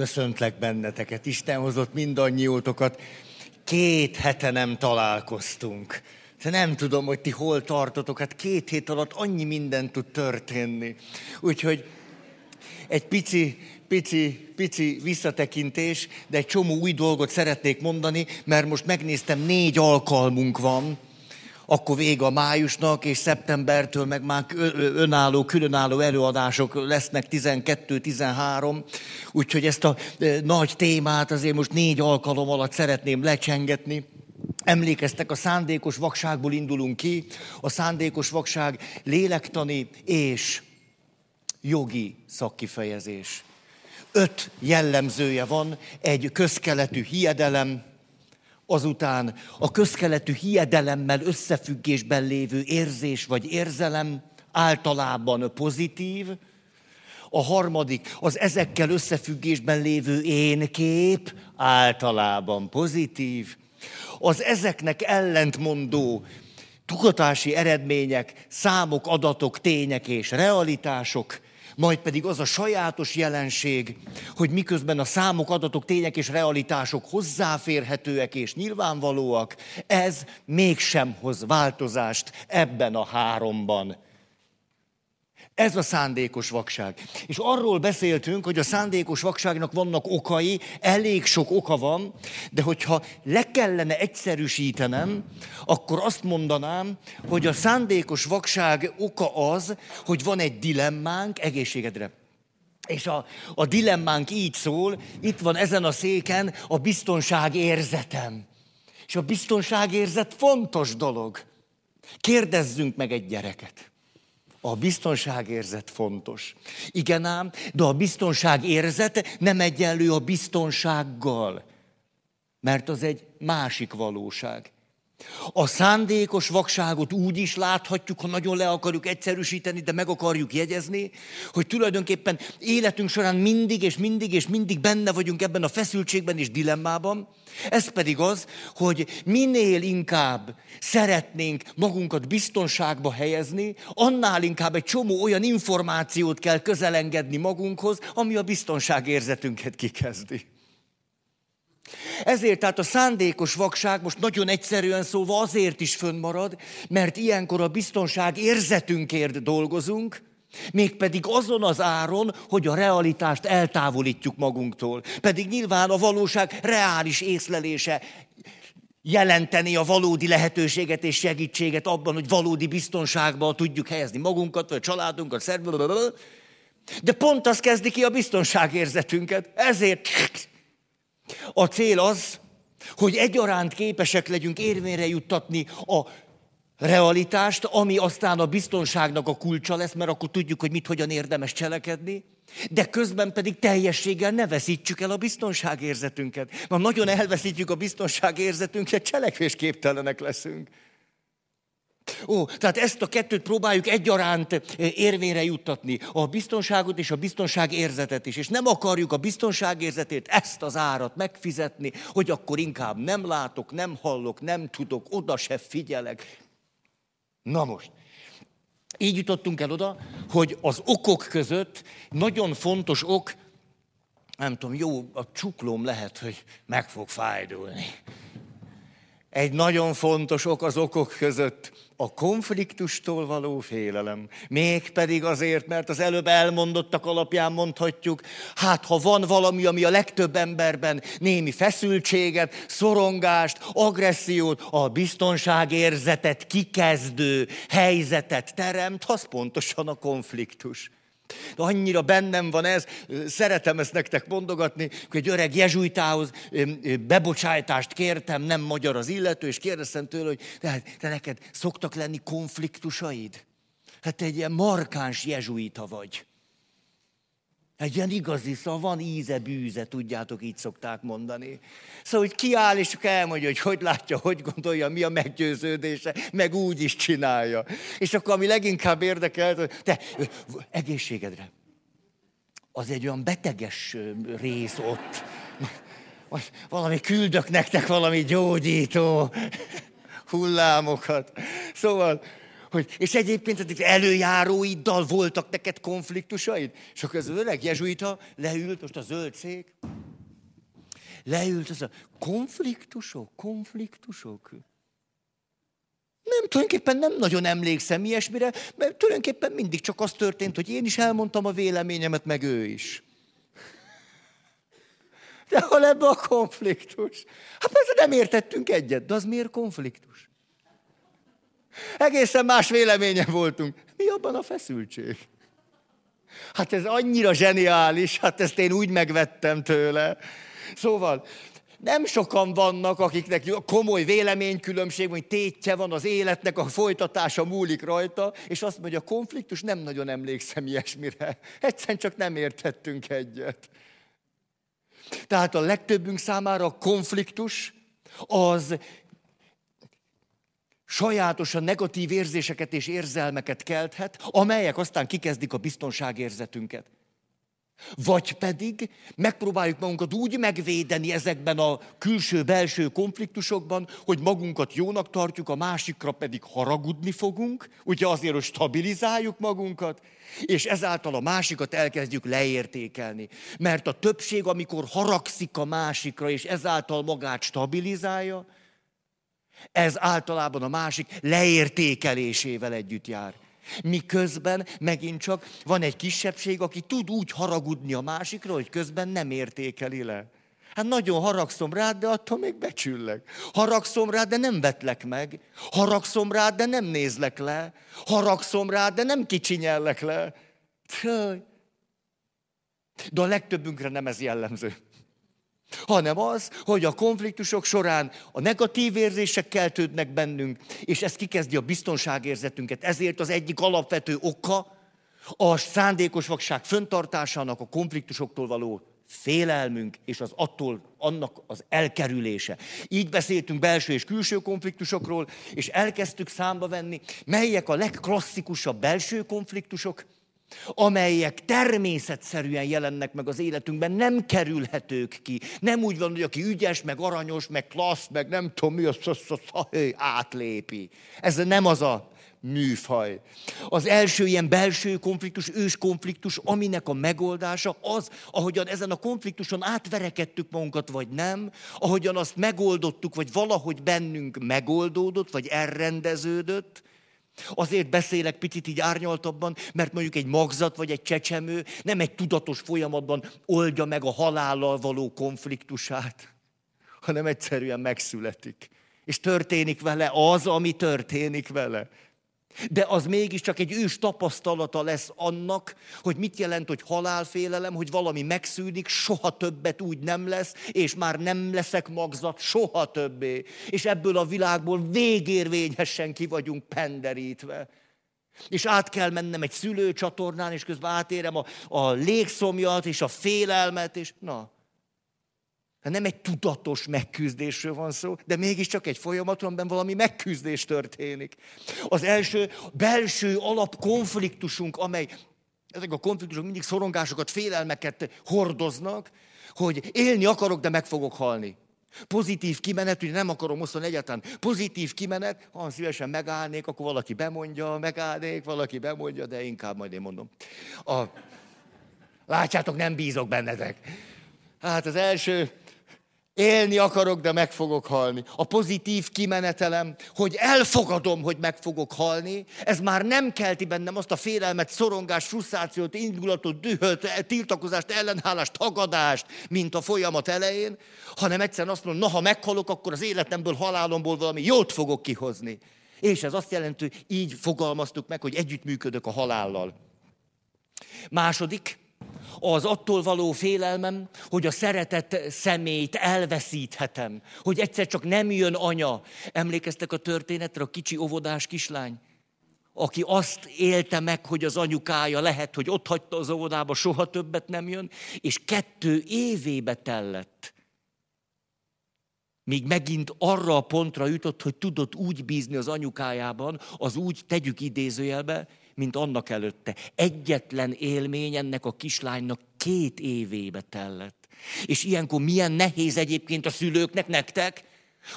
Köszöntlek benneteket, Isten hozott mindannyiótokat. Két hete nem találkoztunk. De nem tudom, hogy ti hol tartotok, hát két hét alatt annyi minden tud történni. Úgyhogy egy pici, pici, pici visszatekintés, de egy csomó új dolgot szeretnék mondani, mert most megnéztem, négy alkalmunk van, akkor vége a májusnak, és szeptembertől meg már önálló, különálló előadások lesznek 12-13, úgyhogy ezt a nagy témát azért most négy alkalom alatt szeretném lecsengetni. Emlékeztek, a szándékos vakságból indulunk ki. A szándékos vakság lélektani és jogi szakkifejezés. Öt jellemzője van, egy közkeletű hiedelem, azután a közkeletű hiedelemmel összefüggésben lévő érzés vagy érzelem általában pozitív, a harmadik az ezekkel összefüggésben lévő énkép általában pozitív, az ezeknek ellentmondó tudatási eredmények, számok, adatok, tények és realitások majd pedig az a sajátos jelenség, hogy miközben a számok, adatok, tények és realitások hozzáférhetőek és nyilvánvalóak, ez mégsem hoz változást ebben a háromban. Ez a szándékos vakság. És arról beszéltünk, hogy a szándékos vakságnak vannak okai, elég sok oka van, de hogyha le kellene egyszerűsítenem, akkor azt mondanám, hogy a szándékos vakság oka az, hogy van egy dilemmánk egészségedre. És a, a dilemmánk így szól, itt van ezen a széken a biztonság érzetem. És a biztonságérzet fontos dolog. Kérdezzünk meg egy gyereket. A biztonságérzet fontos. Igen ám, de a biztonságérzet nem egyenlő a biztonsággal, mert az egy másik valóság. A szándékos vakságot úgy is láthatjuk, ha nagyon le akarjuk egyszerűsíteni, de meg akarjuk jegyezni, hogy tulajdonképpen életünk során mindig és mindig és mindig benne vagyunk ebben a feszültségben és dilemmában. Ez pedig az, hogy minél inkább szeretnénk magunkat biztonságba helyezni, annál inkább egy csomó olyan információt kell közelengedni magunkhoz, ami a biztonságérzetünket kikezdi. Ezért tehát a szándékos vakság most nagyon egyszerűen szólva azért is fönnmarad, mert ilyenkor a biztonság érzetünkért dolgozunk, mégpedig azon az áron, hogy a realitást eltávolítjuk magunktól. Pedig nyilván a valóság reális észlelése jelenteni a valódi lehetőséget és segítséget abban, hogy valódi biztonságban tudjuk helyezni magunkat, vagy a családunkat, szervezetet. De pont az kezdi ki a biztonságérzetünket. Ezért a cél az, hogy egyaránt képesek legyünk érvényre juttatni a realitást, ami aztán a biztonságnak a kulcsa lesz, mert akkor tudjuk, hogy mit, hogyan érdemes cselekedni, de közben pedig teljességgel ne veszítsük el a biztonságérzetünket. Mert nagyon elveszítjük a biztonságérzetünket, cselekvésképtelenek leszünk. Ó, tehát ezt a kettőt próbáljuk egyaránt eh, érvényre juttatni, a biztonságot és a biztonságérzetet is. És nem akarjuk a biztonságérzetét, ezt az árat megfizetni, hogy akkor inkább nem látok, nem hallok, nem tudok, oda se figyelek. Na most, így jutottunk el oda, hogy az okok között nagyon fontos ok, nem tudom, jó, a csuklóm lehet, hogy meg fog fájdulni. Egy nagyon fontos ok az okok között a konfliktustól való félelem. Mégpedig azért, mert az előbb elmondottak alapján mondhatjuk, hát ha van valami, ami a legtöbb emberben némi feszültséget, szorongást, agressziót, a biztonságérzetet kikezdő helyzetet teremt, az pontosan a konfliktus. De annyira bennem van ez, szeretem ezt nektek mondogatni, hogy egy öreg jezsuitához bebocsájtást kértem, nem magyar az illető, és kérdeztem tőle, hogy te, te neked szoktak lenni konfliktusaid? Hát te egy ilyen markáns jezsuita vagy. Egy ilyen igazi, szóval van íze, bűze, tudjátok, így szokták mondani. Szóval, hogy kiáll, és elmondja, hogy hogy látja, hogy gondolja, mi a meggyőződése, meg úgy is csinálja. És akkor, ami leginkább érdekelt, te egészségedre. Az egy olyan beteges rész ott. Valami küldök nektek valami gyógyító hullámokat. Szóval, hogy, és egyébként előjáróiddal voltak neked konfliktusaid? És akkor az öreg jezsuita leült, most a zöld szék, leült ez a konfliktusok, konfliktusok. Nem, tulajdonképpen nem nagyon emlékszem ilyesmire, mert tulajdonképpen mindig csak az történt, hogy én is elmondtam a véleményemet, meg ő is. De hol ebbe a konfliktus? Hát persze nem értettünk egyet, de az miért konfliktus? Egészen más véleménye voltunk. Mi abban a feszültség? Hát ez annyira zseniális, hát ezt én úgy megvettem tőle. Szóval nem sokan vannak, akiknek komoly véleménykülönbség, vagy tétje van az életnek, a folytatása múlik rajta, és azt mondja, a konfliktus nem nagyon emlékszem ilyesmire. Egyszerűen csak nem értettünk egyet. Tehát a legtöbbünk számára a konfliktus az sajátosan negatív érzéseket és érzelmeket kelthet, amelyek aztán kikezdik a biztonságérzetünket. Vagy pedig megpróbáljuk magunkat úgy megvédeni ezekben a külső-belső konfliktusokban, hogy magunkat jónak tartjuk, a másikra pedig haragudni fogunk, ugye azért, hogy stabilizáljuk magunkat, és ezáltal a másikat elkezdjük leértékelni. Mert a többség, amikor haragszik a másikra, és ezáltal magát stabilizálja, ez általában a másik leértékelésével együtt jár. Miközben megint csak van egy kisebbség, aki tud úgy haragudni a másikra, hogy közben nem értékeli le. Hát nagyon haragszom rád, de attól még becsüllek. Haragszom rád, de nem vetlek meg. Haragszom rád, de nem nézlek le. Haragszom rád, de nem kicsinyellek le. De a legtöbbünkre nem ez jellemző hanem az, hogy a konfliktusok során a negatív érzések keltődnek bennünk, és ez kikezdi a biztonságérzetünket. Ezért az egyik alapvető oka a szándékos vakság föntartásának a konfliktusoktól való félelmünk és az attól annak az elkerülése. Így beszéltünk belső és külső konfliktusokról, és elkezdtük számba venni, melyek a legklasszikusabb belső konfliktusok, amelyek természetszerűen jelennek meg az életünkben, nem kerülhetők ki. Nem úgy van, hogy aki ügyes, meg aranyos, meg klassz, meg nem tudom mi, az, az, az, az átlépi. Ez nem az a műfaj. Az első ilyen belső konfliktus, ős konfliktus, aminek a megoldása az, ahogyan ezen a konfliktuson átverekedtük magunkat, vagy nem, ahogyan azt megoldottuk, vagy valahogy bennünk megoldódott, vagy elrendeződött, Azért beszélek picit így árnyaltabban, mert mondjuk egy magzat vagy egy csecsemő nem egy tudatos folyamatban oldja meg a halállal való konfliktusát, hanem egyszerűen megszületik. És történik vele az, ami történik vele. De az mégiscsak egy ős tapasztalata lesz annak, hogy mit jelent, hogy halálfélelem, hogy valami megszűnik, soha többet úgy nem lesz, és már nem leszek magzat, soha többé. És ebből a világból végérvényesen ki vagyunk penderítve. És át kell mennem egy szülőcsatornán, és közben átérem a, a légszomjat és a félelmet, és na, Hát nem egy tudatos megküzdésről van szó, de mégiscsak egy folyamat, amiben valami megküzdés történik. Az első belső alapkonfliktusunk, amely ezek a konfliktusok mindig szorongásokat, félelmeket hordoznak, hogy élni akarok, de meg fogok halni. Pozitív kimenet, ugye nem akarom osztani egyáltalán. Pozitív kimenet, ha szívesen megállnék, akkor valaki bemondja, megállnék, valaki bemondja, de inkább majd én mondom. A... Látjátok, nem bízok bennetek. Hát az első Élni akarok, de meg fogok halni. A pozitív kimenetelem, hogy elfogadom, hogy meg fogok halni, ez már nem kelti bennem azt a félelmet, szorongást, frusztrációt, indulatot, dühöt, tiltakozást, ellenállást, tagadást, mint a folyamat elején, hanem egyszerűen azt mondom, na, ha meghalok, akkor az életemből, halálomból valami jót fogok kihozni. És ez azt jelenti, hogy így fogalmaztuk meg, hogy együttműködök a halállal. Második, az attól való félelmem, hogy a szeretett személyt elveszíthetem, hogy egyszer csak nem jön anya. Emlékeztek a történetre, a kicsi óvodás kislány? aki azt élte meg, hogy az anyukája lehet, hogy ott hagyta az óvodába, soha többet nem jön, és kettő évébe tellett, míg megint arra a pontra jutott, hogy tudott úgy bízni az anyukájában, az úgy tegyük idézőjelbe, mint annak előtte. Egyetlen élmény ennek a kislánynak két évébe tellett. És ilyenkor milyen nehéz egyébként a szülőknek, nektek,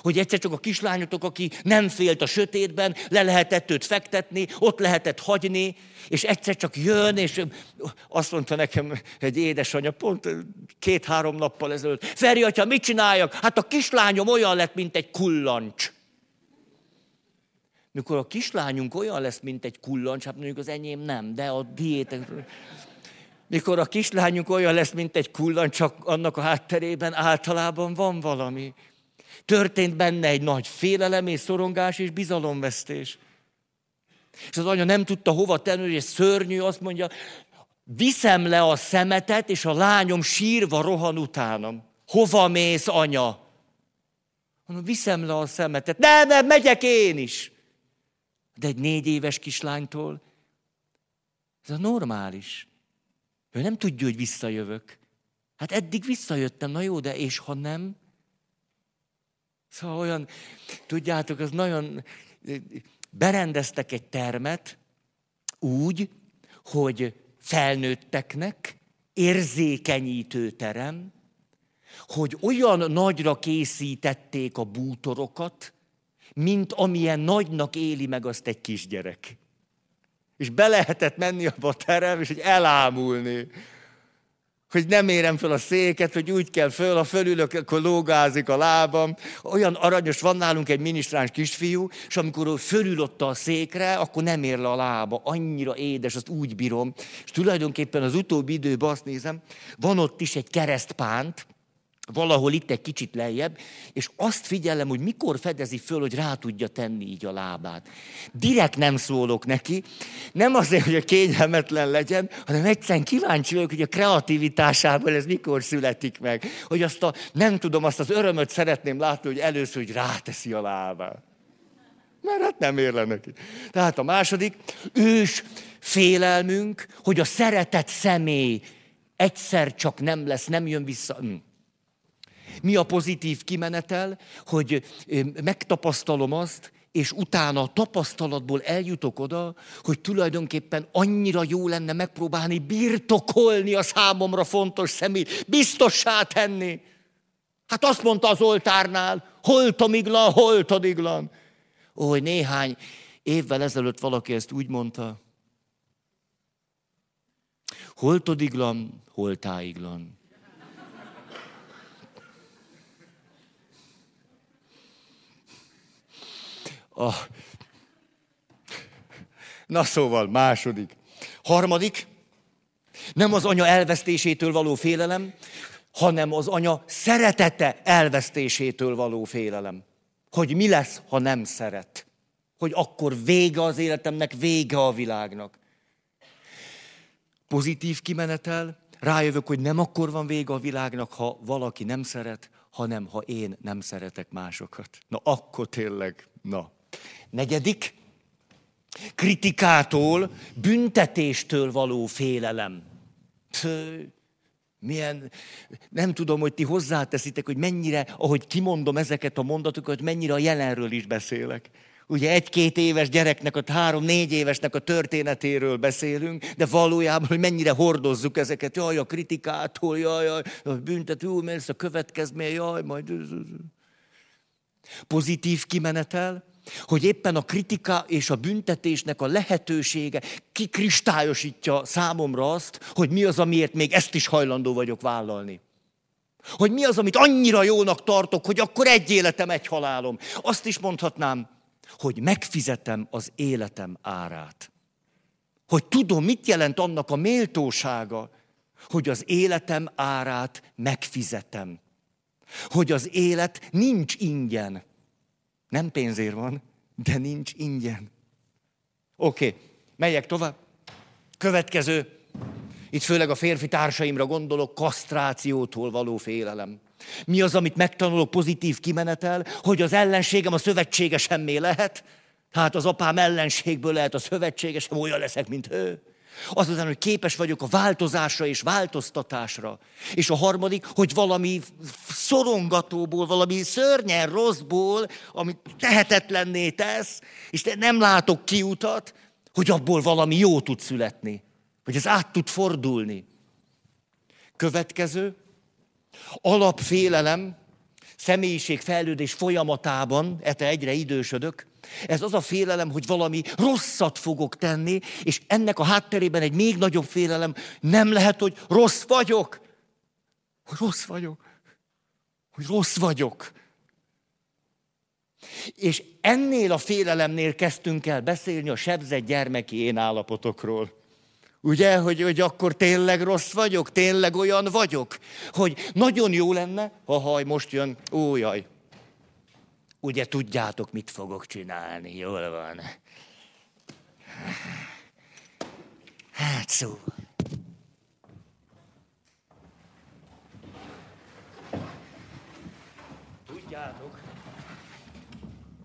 Hogy egyszer csak a kislányotok, aki nem félt a sötétben, le lehetett őt fektetni, ott lehetett hagyni, és egyszer csak jön, és azt mondta nekem egy édesanyja, pont két-három nappal ezelőtt, Feri, atya, mit csináljak? Hát a kislányom olyan lett, mint egy kullancs. Mikor a kislányunk olyan lesz, mint egy kullancs, hát mondjuk az enyém nem, de a diétek... Mikor a kislányunk olyan lesz, mint egy kullancs, csak annak a hátterében általában van valami. Történt benne egy nagy félelem és szorongás és bizalomvesztés. És az anya nem tudta hova tenni, és szörnyű, azt mondja, viszem le a szemetet, és a lányom sírva rohan utánam. Hova mész, anya? Mondom, viszem le a szemetet. Nem, nem, megyek én is. De egy négy éves kislánytól ez a normális. Ő nem tudja, hogy visszajövök. Hát eddig visszajöttem, na jó, de és ha nem? Szóval olyan, tudjátok, az nagyon, berendeztek egy termet úgy, hogy felnőtteknek érzékenyítő terem, hogy olyan nagyra készítették a bútorokat, mint amilyen nagynak éli meg azt egy kisgyerek. És be lehetett menni abba a terem, és hogy elámulni hogy nem érem fel a széket, hogy úgy kell föl, ha fölülök, akkor lógázik a lábam. Olyan aranyos, van nálunk egy minisztráns kisfiú, és amikor ő fölülött a székre, akkor nem ér le a lába. Annyira édes, azt úgy bírom. És tulajdonképpen az utóbbi időben azt nézem, van ott is egy keresztpánt, valahol itt egy kicsit lejjebb, és azt figyelem, hogy mikor fedezi föl, hogy rá tudja tenni így a lábát. Direkt nem szólok neki, nem azért, hogy a kényelmetlen legyen, hanem egyszerűen kíváncsi vagyok, hogy a kreativitásából ez mikor születik meg. Hogy azt a, nem tudom, azt az örömöt szeretném látni, hogy először, hogy ráteszi a lábát. Mert hát nem ér le neki. Tehát a második, ős félelmünk, hogy a szeretett személy egyszer csak nem lesz, nem jön vissza. Hm. Mi a pozitív kimenetel, hogy megtapasztalom azt, és utána a tapasztalatból eljutok oda, hogy tulajdonképpen annyira jó lenne megpróbálni birtokolni a számomra fontos szemét, biztossá tenni. Hát azt mondta az oltárnál, holtomiglan, holtodiglan. Ó, hogy néhány évvel ezelőtt valaki ezt úgy mondta, holtodiglan, holtáiglan. A... Na szóval, második. Harmadik, nem az anya elvesztésétől való félelem, hanem az anya szeretete elvesztésétől való félelem. Hogy mi lesz, ha nem szeret. Hogy akkor vége az életemnek, vége a világnak. Pozitív kimenetel, rájövök, hogy nem akkor van vége a világnak, ha valaki nem szeret, hanem ha én nem szeretek másokat. Na akkor tényleg, na. Negyedik, kritikától, büntetéstől való félelem. Milyen, nem tudom, hogy ti hozzáteszitek, hogy mennyire, ahogy kimondom ezeket a mondatokat, mennyire a jelenről is beszélek. Ugye egy-két éves gyereknek, a három-négy évesnek a történetéről beszélünk, de valójában, hogy mennyire hordozzuk ezeket, jaj, a kritikától, jaj, jaj a büntető, mert a következmény, jaj, majd... Pozitív kimenetel, hogy éppen a kritika és a büntetésnek a lehetősége kikristályosítja számomra azt, hogy mi az, amiért még ezt is hajlandó vagyok vállalni. Hogy mi az, amit annyira jónak tartok, hogy akkor egy életem, egy halálom. Azt is mondhatnám, hogy megfizetem az életem árát. Hogy tudom, mit jelent annak a méltósága, hogy az életem árát megfizetem. Hogy az élet nincs ingyen nem pénzért van, de nincs ingyen. Oké, okay, megyek tovább. Következő, itt főleg a férfi társaimra gondolok, kasztrációtól való félelem. Mi az, amit megtanulok pozitív kimenetel, hogy az ellenségem a szövetségesemmé lehet? Hát az apám ellenségből lehet a szövetségesem, olyan leszek, mint ő. Azután, hogy képes vagyok a változásra és változtatásra. És a harmadik, hogy valami szorongatóból, valami szörnyen rosszból, amit tehetetlenné tesz, és nem látok kiutat, hogy abból valami jó tud születni. Hogy ez át tud fordulni. Következő, alapfélelem, személyiségfejlődés folyamatában, ete egyre idősödök, ez az a félelem, hogy valami rosszat fogok tenni, és ennek a hátterében egy még nagyobb félelem, nem lehet, hogy rossz vagyok. Hogy rossz vagyok. Hogy rossz vagyok. És ennél a félelemnél kezdtünk el beszélni a sebzett gyermeki én állapotokról. Ugye, hogy, hogy akkor tényleg rossz vagyok, tényleg olyan vagyok, hogy nagyon jó lenne, ha haj, most jön, ó jaj, ugye tudjátok, mit fogok csinálni, jól van. Hát szó. Tudjátok,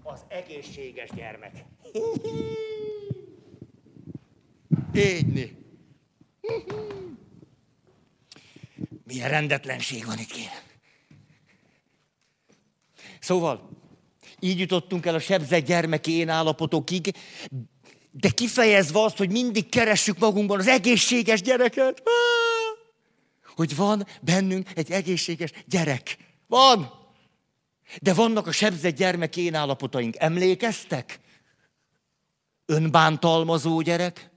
az egészséges gyermek. Égyni. Milyen rendetlenség van itt, kérem. Szóval, így jutottunk el a sebzett gyermeki én állapotokig, de kifejezve azt, hogy mindig keressük magunkban az egészséges gyereket. Hogy van bennünk egy egészséges gyerek. Van! De vannak a sebzett gyermeki én állapotaink. Emlékeztek? Önbántalmazó gyerek.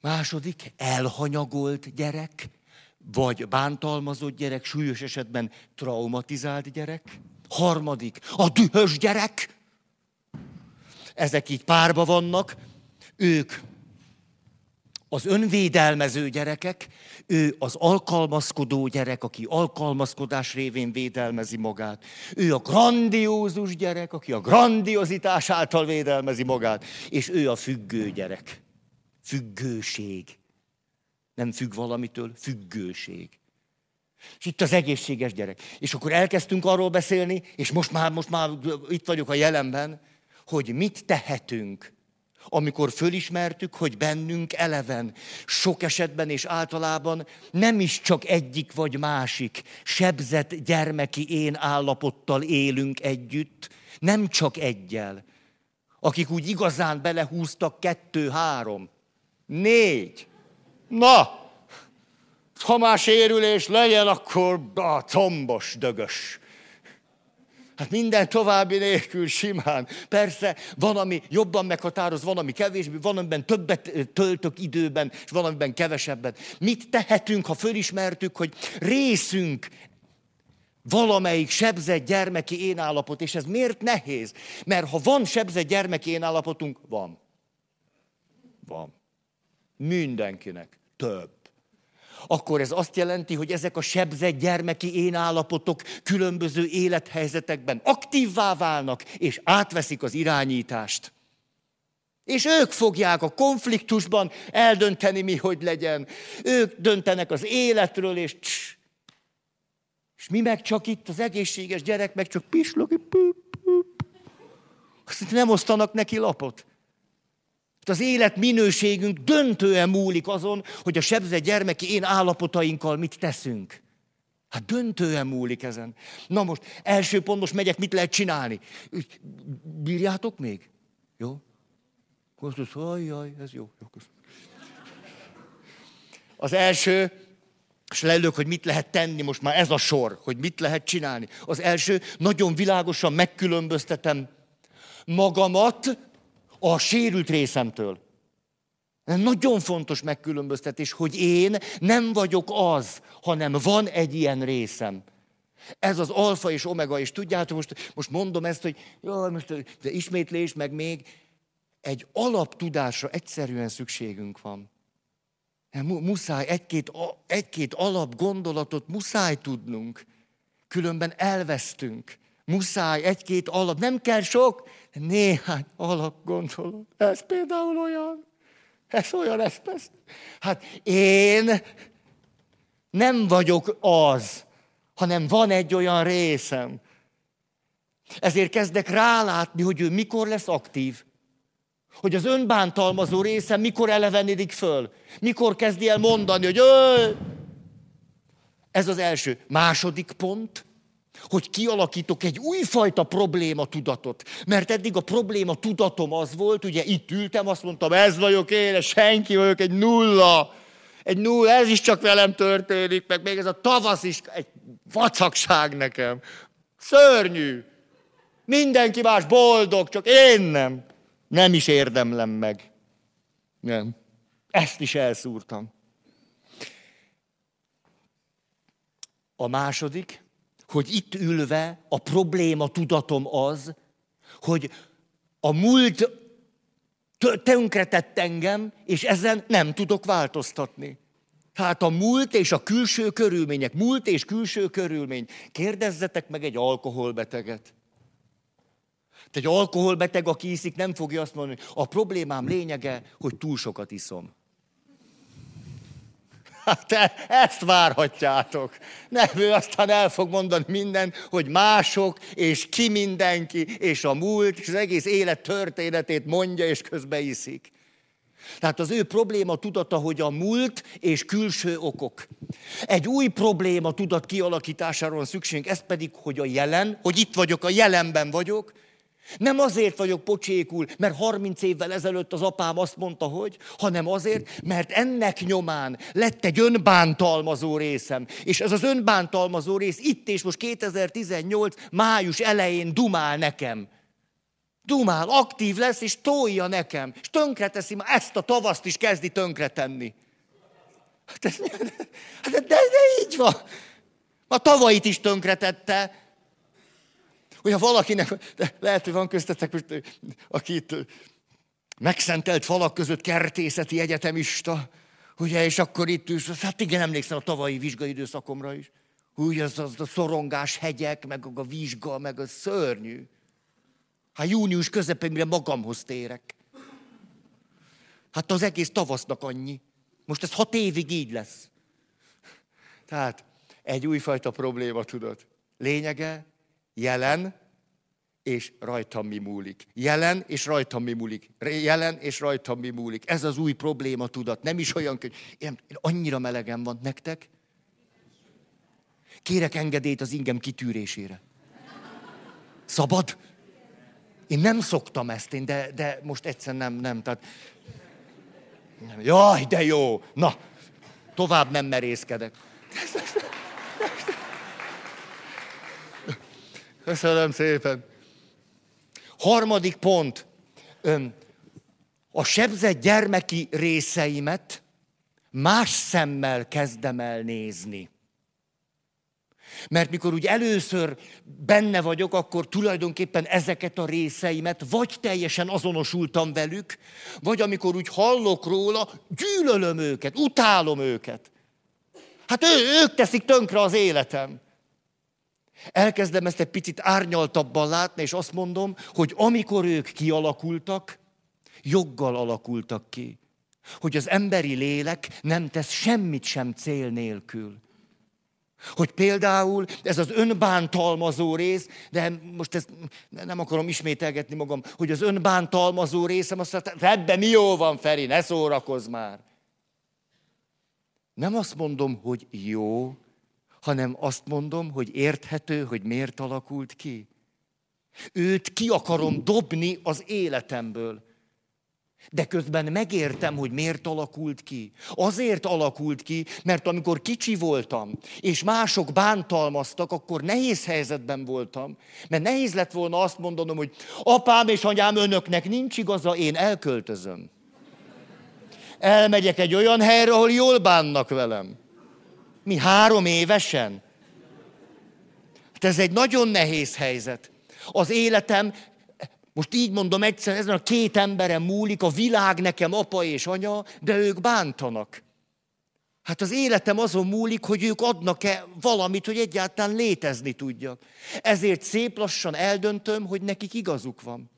Második, elhanyagolt gyerek, vagy bántalmazott gyerek, súlyos esetben traumatizált gyerek. Harmadik, a dühös gyerek. Ezek így párba vannak. Ők az önvédelmező gyerekek, ő az alkalmazkodó gyerek, aki alkalmazkodás révén védelmezi magát. Ő a grandiózus gyerek, aki a grandiozitás által védelmezi magát. És ő a függő gyerek. Függőség. Nem függ valamitől, függőség. És itt az egészséges gyerek. És akkor elkezdtünk arról beszélni, és most már, most már itt vagyok a jelenben, hogy mit tehetünk, amikor fölismertük, hogy bennünk eleven, sok esetben és általában nem is csak egyik vagy másik sebzett gyermeki én állapottal élünk együtt, nem csak egyel, akik úgy igazán belehúztak kettő, három, négy. Na, ha már sérülés legyen, akkor a combos dögös. Hát minden további nélkül simán. Persze, van, ami jobban meghatároz, van, ami kevésbé, van, amiben többet töltök időben, és van, amiben kevesebbet. Mit tehetünk, ha fölismertük, hogy részünk valamelyik sebzett gyermeki én állapot, és ez miért nehéz? Mert ha van sebzett gyermeki én állapotunk, van. Van. Mindenkinek. Több akkor ez azt jelenti, hogy ezek a sebzett gyermeki én állapotok különböző élethelyzetekben aktívvá válnak, és átveszik az irányítást. És ők fogják a konfliktusban eldönteni, mi hogy legyen. Ők döntenek az életről, és css. És mi meg csak itt, az egészséges gyerek meg csak pislog, azt nem osztanak neki lapot. Az élet minőségünk döntően múlik azon, hogy a sebzett gyermeki én állapotainkkal mit teszünk. Hát döntően múlik ezen. Na most, első pont, most megyek, mit lehet csinálni? Bírjátok még? Jó? Most az, jaj, ez jó. jó az első, és lelők, hogy mit lehet tenni, most már ez a sor, hogy mit lehet csinálni. Az első, nagyon világosan megkülönböztetem magamat a sérült részemtől. Nagyon fontos megkülönböztetés, hogy én nem vagyok az, hanem van egy ilyen részem. Ez az alfa és omega, és tudjátok, most, most mondom ezt, hogy jaj, most de ismétlés, meg még egy alaptudásra egyszerűen szükségünk van. Muszáj egy-két, egy-két alapgondolatot muszáj tudnunk, különben elvesztünk. Muszáj egy-két alap, nem kell sok, néhány alapgondolat. Ez például olyan, ez olyan, ez persze. Hát én nem vagyok az, hanem van egy olyan részem. Ezért kezdek rálátni, hogy ő mikor lesz aktív. Hogy az önbántalmazó részem mikor elevenedik föl. Mikor kezdi el mondani, hogy ő. Ez az első. Második pont, hogy kialakítok egy újfajta probléma tudatot. Mert eddig a probléma tudatom az volt, ugye itt ültem, azt mondtam, ez vagyok én, senki vagyok, egy nulla. Egy nulla, ez is csak velem történik, meg még ez a tavasz is, egy Vacakság nekem. Szörnyű. Mindenki más boldog, csak én nem. Nem is érdemlem meg. Nem. Ezt is elszúrtam. A második, hogy itt ülve a probléma tudatom az, hogy a múlt tönkretett engem, és ezen nem tudok változtatni. Tehát a múlt és a külső körülmények, múlt és külső körülmény. Kérdezzetek meg egy alkoholbeteget. Egy alkoholbeteg, aki iszik, nem fogja azt mondani, a problémám lényege, hogy túl sokat iszom. Hát e, ezt várhatjátok. Nem, ő aztán el fog mondani minden, hogy mások, és ki mindenki, és a múlt, és az egész élet történetét mondja, és közbe iszik. Tehát az ő probléma tudata, hogy a múlt és külső okok. Egy új probléma tudat kialakítására van szükségünk, ez pedig, hogy a jelen, hogy itt vagyok, a jelenben vagyok, nem azért vagyok pocsékul, mert 30 évvel ezelőtt az apám azt mondta, hogy, hanem azért, mert ennek nyomán lett egy önbántalmazó részem. És ez az önbántalmazó rész itt és most 2018 május elején dumál nekem. Dumál, aktív lesz, és tolja nekem. És tönkreteszi, már ezt a tavaszt is kezdi tönkretenni. Hát ez, hát de, de így van. A tavait is tönkretette, Hogyha valakinek, de lehet, hogy van köztetek, aki itt megszentelt falak között kertészeti egyetemista, ugye, és akkor itt is, hát igen, emlékszem a tavalyi vizsgai időszakomra is. Úgy, az, az a szorongás hegyek, meg a vizsga, meg a szörnyű. Hát június közepén, mire magamhoz térek. Hát az egész tavasznak annyi. Most ez hat évig így lesz. Tehát egy újfajta probléma, tudod. Lényege, Jelen, és rajtam mi múlik. Jelen, és rajtam mi múlik. Jelen, és rajtam mi múlik. Ez az új probléma tudat. Nem is olyan, hogy én, én annyira melegem van nektek. Kérek engedélyt az ingem kitűrésére. Szabad? Én nem szoktam ezt, én, de, de most egyszer nem, nem. Tehát, nem. Jaj, de jó! Na, tovább nem merészkedek. Köszönöm szépen. Harmadik pont. A sebzett gyermeki részeimet más szemmel kezdem el nézni. Mert mikor úgy először benne vagyok, akkor tulajdonképpen ezeket a részeimet vagy teljesen azonosultam velük, vagy amikor úgy hallok róla, gyűlölöm őket, utálom őket. Hát ő, ők teszik tönkre az életem. Elkezdem ezt egy picit árnyaltabban látni, és azt mondom, hogy amikor ők kialakultak, joggal alakultak ki. Hogy az emberi lélek nem tesz semmit sem cél nélkül. Hogy például ez az önbántalmazó rész, de most ezt nem akarom ismételgetni magam, hogy az önbántalmazó részem azt mondta, ebben mi jó van, Feri, ne szórakozz már. Nem azt mondom, hogy jó, hanem azt mondom, hogy érthető, hogy miért alakult ki. Őt ki akarom dobni az életemből. De közben megértem, hogy miért alakult ki. Azért alakult ki, mert amikor kicsi voltam, és mások bántalmaztak, akkor nehéz helyzetben voltam. Mert nehéz lett volna azt mondanom, hogy apám és anyám önöknek nincs igaza, én elköltözöm. Elmegyek egy olyan helyre, ahol jól bánnak velem. Mi három évesen? Hát ez egy nagyon nehéz helyzet. Az életem, most így mondom egyszer, ezen a két emberem múlik, a világ nekem apa és anya, de ők bántanak. Hát az életem azon múlik, hogy ők adnak-e valamit, hogy egyáltalán létezni tudjak. Ezért szép lassan eldöntöm, hogy nekik igazuk van.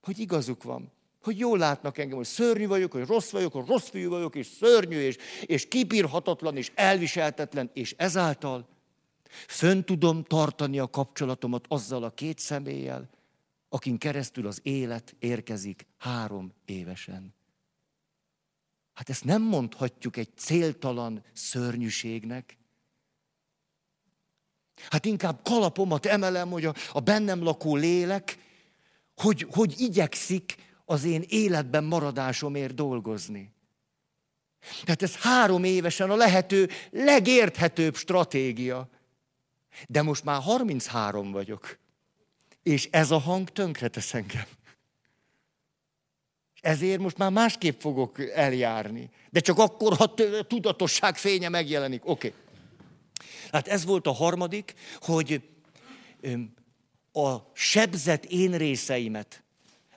Hogy igazuk van hogy jól látnak engem, hogy szörnyű vagyok, hogy rossz vagyok, hogy rossz fiú vagyok, és szörnyű, és, és kibírhatatlan, és elviseltetlen, és ezáltal fönn tudom tartani a kapcsolatomat azzal a két személlyel, akin keresztül az élet érkezik három évesen. Hát ezt nem mondhatjuk egy céltalan szörnyűségnek. Hát inkább kalapomat emelem, hogy a, a bennem lakó lélek, hogy, hogy igyekszik az én életben maradásomért dolgozni. Tehát ez három évesen a lehető legérthetőbb stratégia. De most már 33 vagyok. És ez a hang tönkretesz engem. Ezért most már másképp fogok eljárni. De csak akkor, ha tudatosság fénye megjelenik. Oké. Okay. Hát ez volt a harmadik, hogy a sebzett én részeimet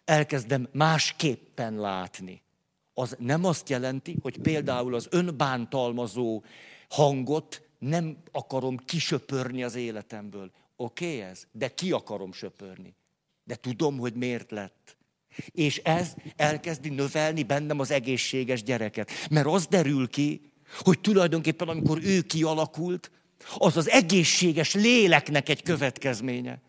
elkezdem másképpen látni. Az nem azt jelenti, hogy például az önbántalmazó hangot nem akarom kisöpörni az életemből. Oké okay ez? De ki akarom söpörni. De tudom, hogy miért lett. És ez elkezdi növelni bennem az egészséges gyereket. Mert az derül ki, hogy tulajdonképpen amikor ő kialakult, az az egészséges léleknek egy következménye.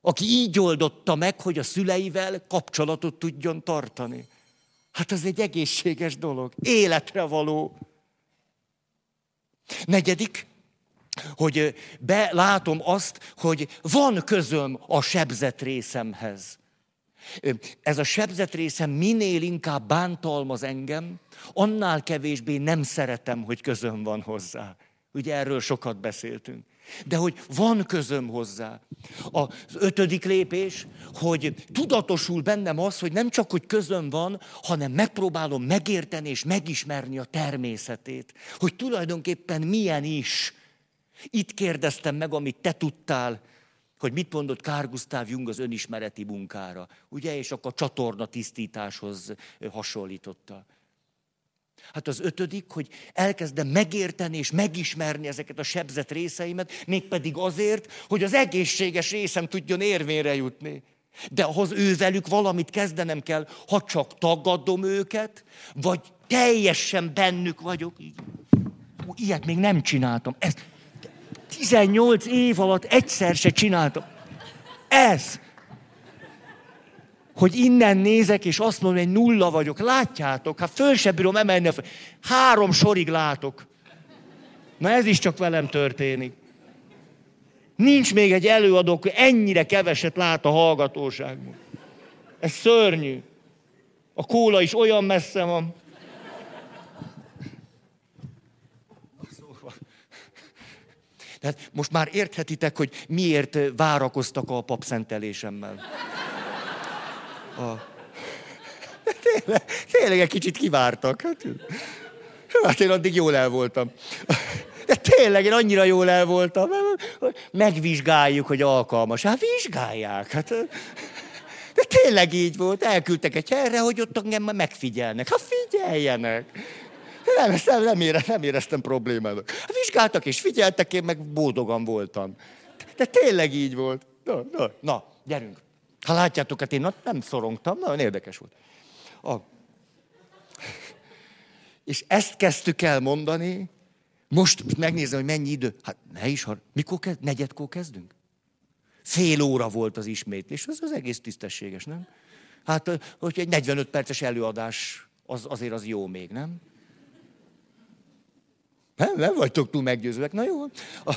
Aki így oldotta meg, hogy a szüleivel kapcsolatot tudjon tartani. Hát ez egy egészséges dolog, életre való. Negyedik, hogy belátom azt, hogy van közöm a sebzett részemhez. Ez a sebzett részem minél inkább bántalmaz engem, annál kevésbé nem szeretem, hogy közöm van hozzá. Ugye erről sokat beszéltünk. De hogy van közöm hozzá. Az ötödik lépés, hogy tudatosul bennem az, hogy nem csak, hogy közöm van, hanem megpróbálom megérteni és megismerni a természetét. Hogy tulajdonképpen milyen is. Itt kérdeztem meg, amit te tudtál, hogy mit mondott Kár Gustav Jung az önismereti munkára. Ugye, és akkor a csatorna tisztításhoz hasonlította. Hát az ötödik, hogy elkezdem megérteni és megismerni ezeket a sebzett részeimet, mégpedig azért, hogy az egészséges részem tudjon érvényre jutni. De ahhoz ővelük valamit kezdenem kell, ha csak tagadom őket, vagy teljesen bennük vagyok. Ilyet még nem csináltam. Ez 18 év alatt egyszer se csináltam. Ez hogy innen nézek, és azt mondom, hogy nulla vagyok. Látjátok? Hát föl se bírom emelni. Három sorig látok. Na ez is csak velem történik. Nincs még egy előadó, hogy ennyire keveset lát a hallgatóságban. Ez szörnyű. A kóla is olyan messze van. Tehát most már érthetitek, hogy miért várakoztak a papszentelésemmel. A... Tényleg, tényleg egy kicsit kivártak. Hát, hát én addig jól el voltam. De tényleg, én annyira jól el voltam. Megvizsgáljuk, hogy alkalmas. Hát vizsgálják. Hát, de tényleg így volt. Elküldtek egy helyre, hogy ott engem megfigyelnek. Hát figyeljenek. Nem, nem, nem, ére, nem éreztem problémát. Hát vizsgáltak és figyeltek, én meg boldogan voltam. De tényleg így volt. Na, na, na gyerünk. Ha látjátok, hát én nem szorongtam, nagyon érdekes volt. A... És ezt kezdtük el mondani, most megnézem, hogy mennyi idő. Hát ne is, ha... mikor kezd? Negyedkor kezdünk? Fél óra volt az ismétlés, az az egész tisztességes, nem? Hát, hogy egy 45 perces előadás, az, azért az jó még, nem? Nem, nem vagytok túl meggyőzőek. Na jó. A,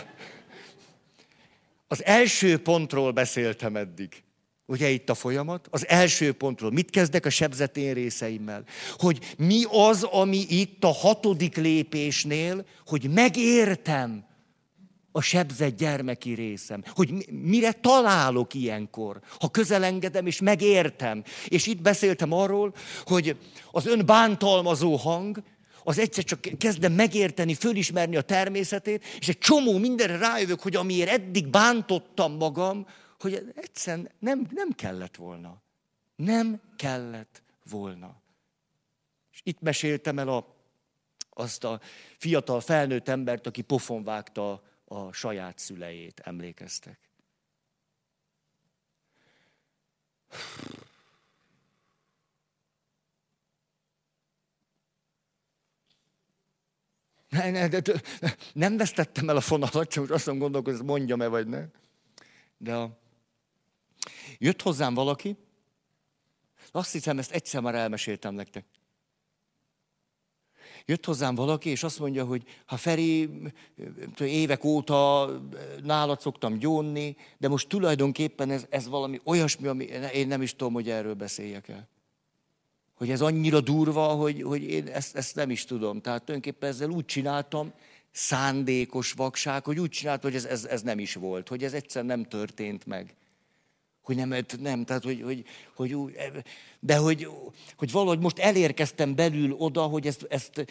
az első pontról beszéltem eddig. Ugye itt a folyamat? Az első pontról. Mit kezdek a sebzetén részeimmel? Hogy mi az, ami itt a hatodik lépésnél, hogy megértem a sebzett gyermeki részem. Hogy mire találok ilyenkor, ha közelengedem és megértem. És itt beszéltem arról, hogy az ön bántalmazó hang, az egyszer csak kezdem megérteni, fölismerni a természetét, és egy csomó mindenre rájövök, hogy amiért eddig bántottam magam, hogy egyszerűen nem, nem kellett volna. Nem kellett volna. És itt meséltem el a, azt a fiatal felnőtt embert, aki pofon vágta a saját szülejét, emlékeztek. Ne, ne, de, nem vesztettem el a fonalat, csak azt mondom, hogy mondjam-e vagy ne. De a, Jött hozzám valaki, azt hiszem, ezt egyszer már elmeséltem nektek. Jött hozzám valaki, és azt mondja, hogy ha Feri, évek óta nálad szoktam gyónni, de most tulajdonképpen ez, ez valami olyasmi, ami én nem is tudom, hogy erről beszéljek el. hogy ez annyira durva, hogy, hogy én ezt, ezt nem is tudom. Tehát tulajdonképpen ezzel úgy csináltam, szándékos vakság, hogy úgy csináltam, hogy ez, ez, ez nem is volt, hogy ez egyszer nem történt meg. Hogy nem, nem tehát hogy, hogy, hogy de hogy, hogy valahogy most elérkeztem belül oda, hogy ezt, ezt,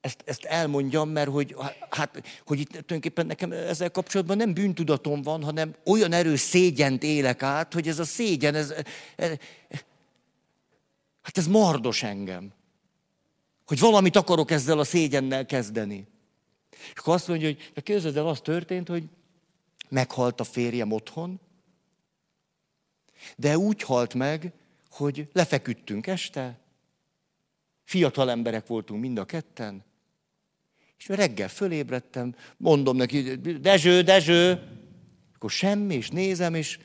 ezt, ezt elmondjam, mert hogy, hát, hogy itt tulajdonképpen nekem ezzel kapcsolatban nem bűntudatom van, hanem olyan erős szégyent élek át, hogy ez a szégyen, ez, ez, hát ez mardos engem. Hogy valamit akarok ezzel a szégyennel kezdeni. És akkor azt mondja, hogy de képzeld el, az történt, hogy meghalt a férjem otthon, de úgy halt meg, hogy lefeküdtünk este, fiatal emberek voltunk mind a ketten, és reggel fölébredtem, mondom neki, Dezső, Dezső, akkor semmi, és nézem, és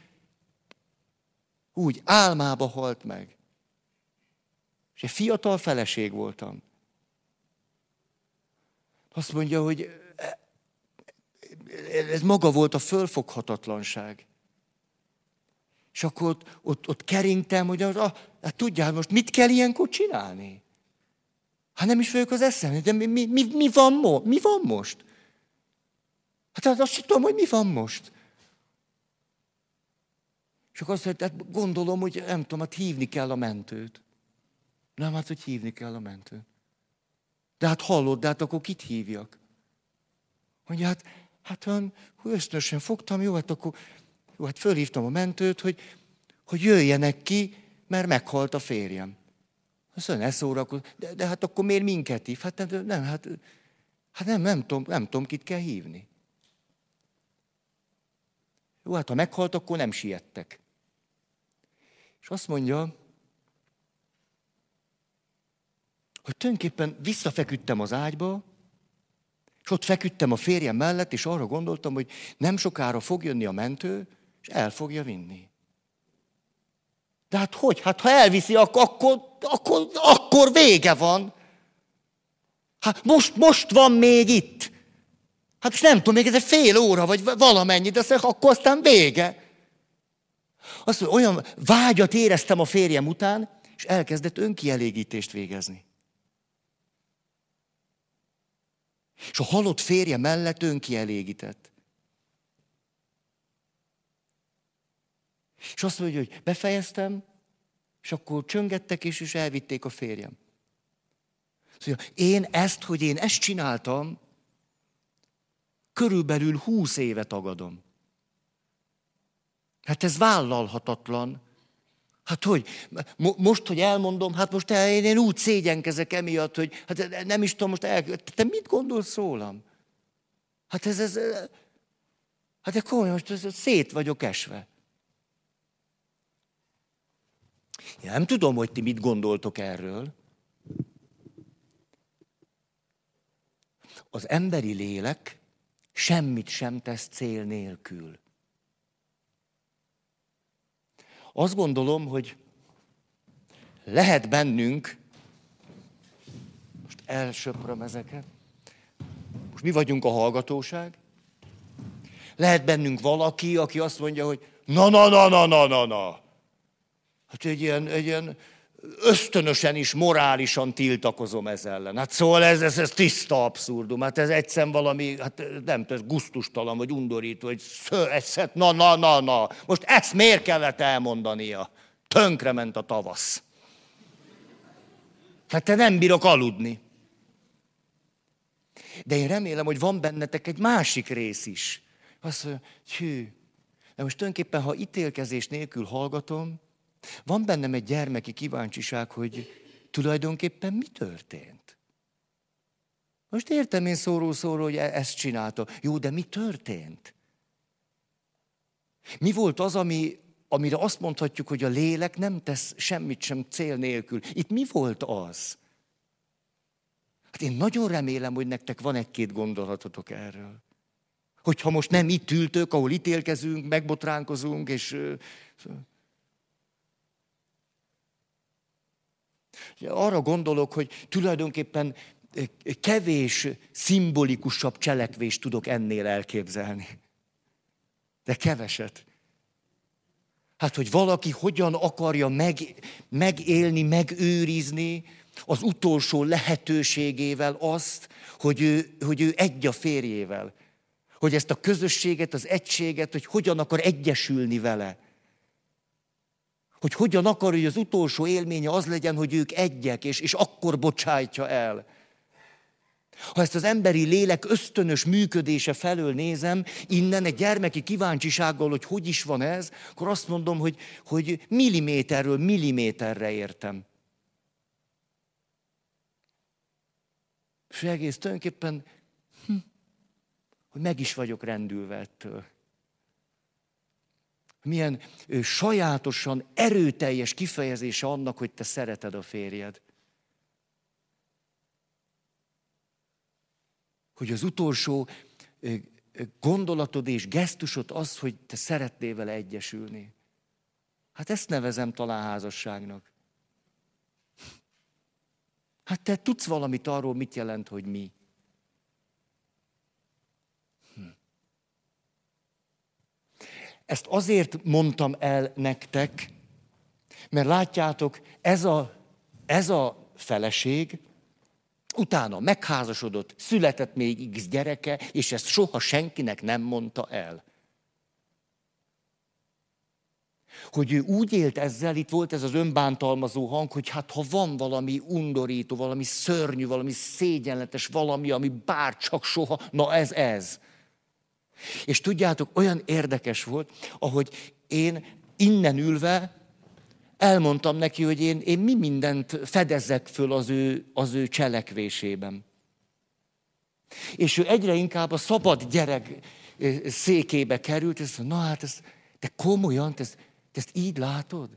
úgy álmába halt meg. És egy fiatal feleség voltam. Azt mondja, hogy ez maga volt a fölfoghatatlanság. És akkor ott, ott, ott keringtem, hogy az, ah, hát tudjál, most mit kell ilyenkor csinálni? Hát nem is vagyok az eszem, de mi, mi, mi, mi, van, mo, mi van most? Hát azt tudom, hogy mi van most. És akkor azt hát gondolom, hogy nem tudom, hát hívni kell a mentőt. Nem, hát, hogy hívni kell a mentőt. De hát hallod, de hát akkor kit hívjak? Mondja, hát, hát olyan ösztönösen fogtam, jó, hát akkor jó, hát fölhívtam a mentőt, hogy, hogy jöjjenek ki, mert meghalt a férjem. Azt mondja, ne szórakozz. De, de hát akkor miért minket hív? Hát nem, nem hát, hát nem, nem, tudom, nem tudom, kit kell hívni. Jó, hát ha meghalt, akkor nem siettek. És azt mondja, hogy tulajdonképpen visszafeküdtem az ágyba, és ott feküdtem a férjem mellett, és arra gondoltam, hogy nem sokára fog jönni a mentő, és el fogja vinni. De hát hogy? Hát ha elviszi, akkor, akkor, akkor, vége van. Hát most, most van még itt. Hát most nem tudom, még ez egy fél óra, vagy valamennyi, de akkor aztán vége. Azt mondja, olyan vágyat éreztem a férjem után, és elkezdett önkielégítést végezni. És a halott férje mellett önkielégített. És azt mondja, hogy befejeztem, és akkor csöngettek, és, és elvitték a férjem. Szóval én ezt, hogy én ezt csináltam, körülbelül húsz éve tagadom. Hát ez vállalhatatlan. Hát hogy? Most, hogy elmondom, hát most én, én úgy szégyenkezek emiatt, hogy hát nem is tudom most el... Te mit gondolsz rólam? Hát ez, ez... Hát de komolyan, most ez, szét vagyok esve. Én nem tudom, hogy ti mit gondoltok erről. Az emberi lélek semmit sem tesz cél nélkül. Azt gondolom, hogy lehet bennünk, most elsöpröm ezeket, most mi vagyunk a hallgatóság, lehet bennünk valaki, aki azt mondja, hogy na, na, na, na, na, na, na. Hát egy ilyen, egy ilyen ösztönösen is morálisan tiltakozom ez ellen. Hát szóval ez, ez, ez tiszta abszurdum. Hát ez egyszer valami, hát nem tudom, guztustalan vagy undorító, hogy egyszer, na, na, na, na. Most ezt miért kellett elmondania? Tönkrement a tavasz. Hát te nem bírok aludni. De én remélem, hogy van bennetek egy másik rész is. Azt mondja, hű, de most tulajdonképpen, ha ítélkezés nélkül hallgatom, van bennem egy gyermeki kíváncsiság, hogy tulajdonképpen mi történt. Most értem én szóró-szóró, hogy e- ezt csinálta. Jó, de mi történt? Mi volt az, ami, amire azt mondhatjuk, hogy a lélek nem tesz semmit sem cél nélkül? Itt mi volt az? Hát én nagyon remélem, hogy nektek van egy-két gondolatotok erről. Hogyha most nem itt ültök, ahol ítélkezünk, megbotránkozunk, és Arra gondolok, hogy tulajdonképpen kevés szimbolikusabb cselekvést tudok ennél elképzelni. De keveset. Hát, hogy valaki hogyan akarja meg, megélni, megőrizni az utolsó lehetőségével azt, hogy ő, hogy ő egy a férjével. Hogy ezt a közösséget, az egységet, hogy hogyan akar egyesülni vele. Hogy hogyan akar, hogy az utolsó élménye az legyen, hogy ők egyek, és, és akkor bocsájtja el. Ha ezt az emberi lélek ösztönös működése felől nézem, innen egy gyermeki kíváncsisággal, hogy hogy is van ez, akkor azt mondom, hogy, hogy milliméterről milliméterre értem. És egész tulajdonképpen, hm, hogy meg is vagyok rendülve ettől. Milyen ő, sajátosan erőteljes kifejezése annak, hogy te szereted a férjed. hogy az utolsó gondolatod és gesztusod az, hogy te szeretnél vele egyesülni. Hát ezt nevezem talán házasságnak. Hát te tudsz valamit arról, mit jelent, hogy mi. Hm. Ezt azért mondtam el nektek, mert látjátok, ez a, ez a feleség, Utána megházasodott, született még X gyereke, és ezt soha senkinek nem mondta el. Hogy ő úgy élt ezzel, itt volt ez az önbántalmazó hang, hogy hát ha van valami undorító, valami szörnyű, valami szégyenletes, valami, ami bár csak soha, na ez ez. És tudjátok, olyan érdekes volt, ahogy én innen ülve elmondtam neki, hogy én, én mi mindent fedezek föl az ő, az ő cselekvésében. És ő egyre inkább a szabad gyerek székébe került, és mondta, na hát, ez, te komolyan, te ezt, te ezt így látod?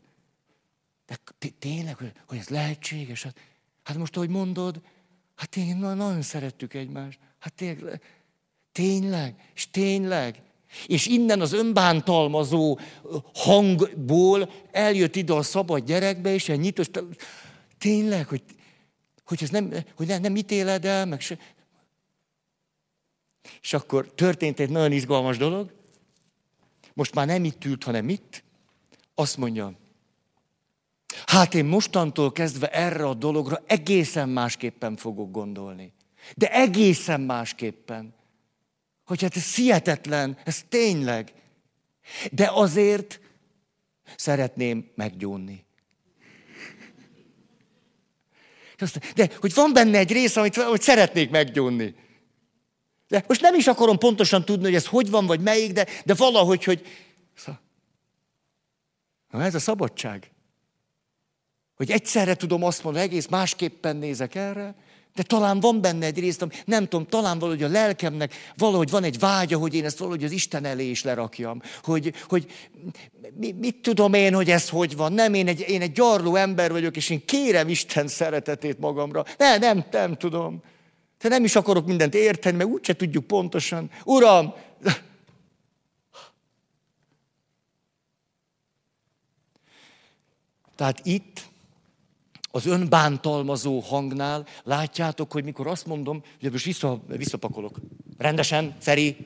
De tényleg, hogy, hogy ez lehetséges? Hát, hát most, ahogy mondod, hát tényleg nagyon szerettük egymást. Hát tényleg, tényleg, és tényleg. És innen az önbántalmazó hangból eljött ide a szabad gyerekbe, és egy nyitos, tényleg, hogy, hogy ez nem, hogy nem, nem ítéled el, meg se. És akkor történt egy nagyon izgalmas dolog, most már nem itt ült, hanem itt, azt mondja, hát én mostantól kezdve erre a dologra egészen másképpen fogok gondolni. De egészen másképpen hogy hát ez hihetetlen, ez tényleg. De azért szeretném meggyónni. De hogy van benne egy rész, amit hogy szeretnék meggyónni. De most nem is akarom pontosan tudni, hogy ez hogy van, vagy melyik, de, de valahogy, hogy... Na ez a szabadság. Hogy egyszerre tudom azt mondani, egész másképpen nézek erre, de talán van benne egy részt, nem tudom, talán valahogy a lelkemnek valahogy van egy vágya, hogy én ezt valahogy az Isten elé is lerakjam. Hogy, hogy mit, mit tudom én, hogy ez hogy van. Nem, én egy, én egy gyarló ember vagyok, és én kérem Isten szeretetét magamra. Ne, nem, nem tudom. Te nem is akarok mindent érteni, mert úgyse tudjuk pontosan. Uram! Tehát itt az önbántalmazó hangnál. Látjátok, hogy mikor azt mondom, hogy most vissza, visszapakolok, rendesen, Feri,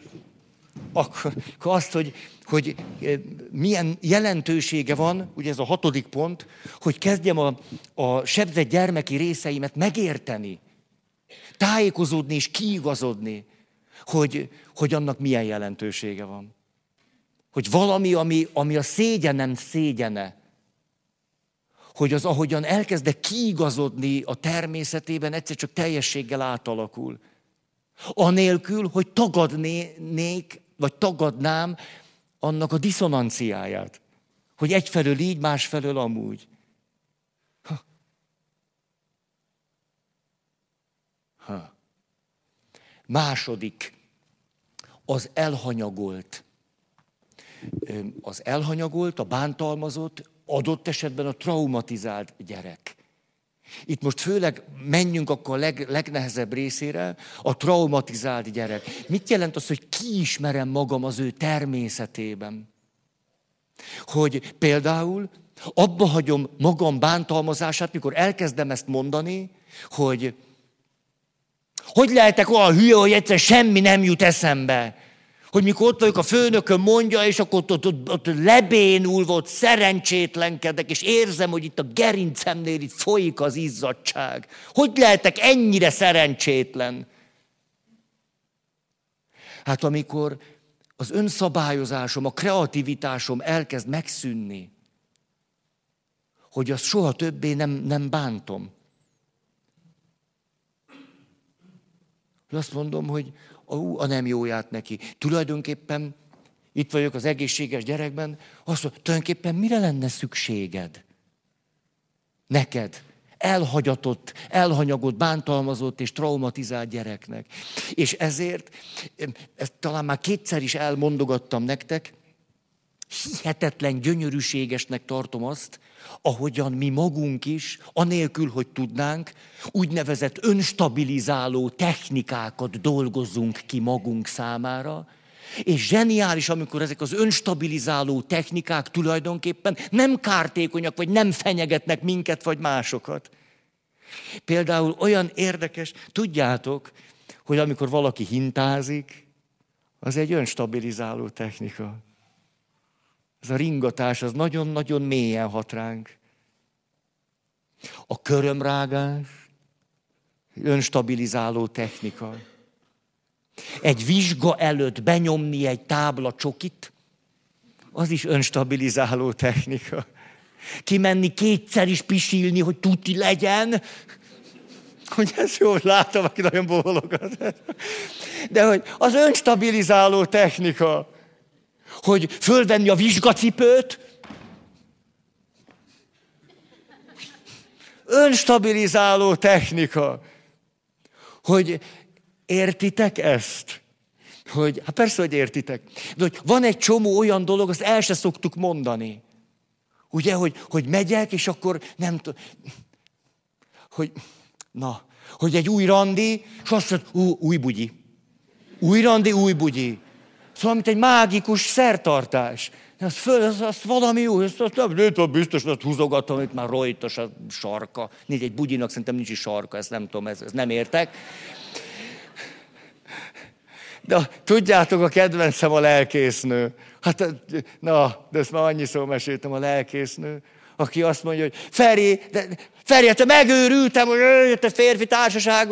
akkor azt, hogy, hogy eh, milyen jelentősége van, ugye ez a hatodik pont, hogy kezdjem a, a sebzett gyermeki részeimet megérteni, tájékozódni és kiigazodni, hogy, hogy annak milyen jelentősége van. Hogy valami, ami, ami a szégyenem szégyene, hogy az ahogyan elkezdek kiigazodni a természetében, egyszer csak teljességgel átalakul. Anélkül, hogy tagadnék, vagy tagadnám annak a diszonanciáját. Hogy egyfelől így, másfelől amúgy. Ha. Ha. Második, az elhanyagolt. Az elhanyagolt, a bántalmazott, adott esetben a traumatizált gyerek. Itt most főleg menjünk akkor a leg, legnehezebb részére, a traumatizált gyerek. Mit jelent az, hogy kiismerem magam az ő természetében? Hogy például abba hagyom magam bántalmazását, mikor elkezdem ezt mondani, hogy hogy lehetek olyan hülye, hogy egyszer semmi nem jut eszembe, Hogy mikor ott vagyok, a főnököm mondja, és akkor ott, ott, ott, ott lebénul volt, szerencsétlenkedek, és érzem, hogy itt a gerincemnél itt folyik az izzadság. Hogy lehetek ennyire szerencsétlen? Hát amikor az önszabályozásom, a kreativitásom elkezd megszűnni, hogy azt soha többé nem, nem bántom. Azt mondom, hogy ó, a nem jóját neki. Tulajdonképpen itt vagyok az egészséges gyerekben, azt mondom, tulajdonképpen mire lenne szükséged? Neked. Elhagyatott, elhanyagolt, bántalmazott és traumatizált gyereknek. És ezért, ezt talán már kétszer is elmondogattam nektek, hihetetlen gyönyörűségesnek tartom azt, ahogyan mi magunk is, anélkül, hogy tudnánk, úgynevezett önstabilizáló technikákat dolgozunk ki magunk számára, és zseniális, amikor ezek az önstabilizáló technikák tulajdonképpen nem kártékonyak, vagy nem fenyegetnek minket, vagy másokat. Például olyan érdekes, tudjátok, hogy amikor valaki hintázik, az egy önstabilizáló technika. Ez a ringatás, az nagyon-nagyon mélyen hat ránk. A körömrágás, önstabilizáló technika. Egy vizsga előtt benyomni egy tábla csokit, az is önstabilizáló technika. Kimenni kétszer is pisilni, hogy tuti legyen, hogy ez jó, látom, aki nagyon bólogat. De hogy az önstabilizáló technika hogy fölvenni a vizsgacipőt, önstabilizáló technika, hogy értitek ezt? Hogy, hát persze, hogy értitek. De hogy van egy csomó olyan dolog, azt el se szoktuk mondani. Ugye, hogy, hogy megyek, és akkor nem tudom, hogy, na, hogy egy új randi, és azt mondja, új bugyi. Új randi, új bugyi. Szóval, mint egy mágikus szertartás. Az, föl, az, az valami jó, azt, azt nem, nem biztos, hogy húzogatom, hogy már rojtos a sarka. Nincs egy bugyinak, szerintem nincs is sarka, ezt nem tudom, ezt, ezt nem értek. De tudjátok, a kedvencem a lelkésznő. Hát, na, de ezt már annyiszor meséltem, a lelkésznő, aki azt mondja, hogy Feri, de Feri, te megőrültem, hogy jött a férfi társaság,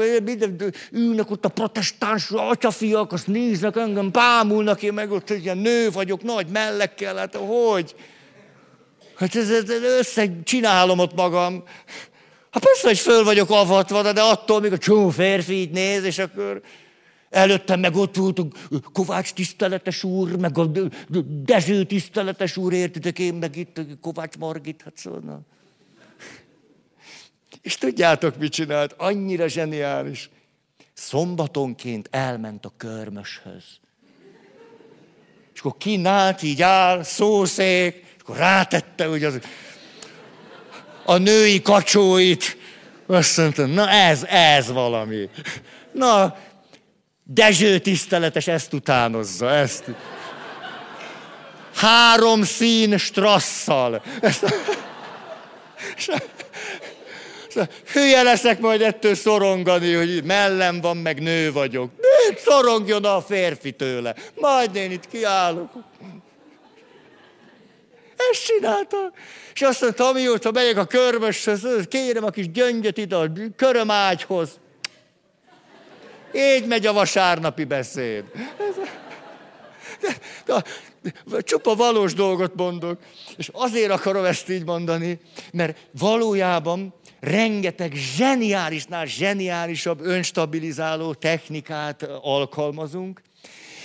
ülnek ott a protestáns atyafiak, azt néznek engem, bámulnak, én meg ott ilyen nő vagyok, nagy mellekkel, hát hogy? Hát ez, ez, össze csinálom ott magam. Hát persze, hogy föl vagyok avatva, de attól még a csomó férfi így néz, és akkor előttem meg ott volt a Kovács tiszteletes úr, meg a Dezső tiszteletes úr, értitek én, meg itt Kovács Margit, hát szóval. És tudjátok, mit csinált? Annyira zseniális. Szombatonként elment a körmöshöz. És akkor kínált, így áll, szószék, és akkor rátette hogy az, a női kacsóit. Azt mondta, na ez, ez valami. Na, Dezső tiszteletes ezt utánozza, ezt. Három szín strasszal. Ezt... Hülye leszek majd ettől szorongani, hogy mellem van, meg nő vagyok. Mit szorongjon a férfi tőle? Majd én itt kiállok. Ezt csinálta. És azt mondta, amióta megyek a körmöshöz, kérem a kis gyöngyöt ide a körömágyhoz. Így megy a vasárnapi beszéd. Csupa valós dolgot mondok. És azért akarom ezt így mondani, mert valójában rengeteg zseniálisnál zseniálisabb önstabilizáló technikát alkalmazunk,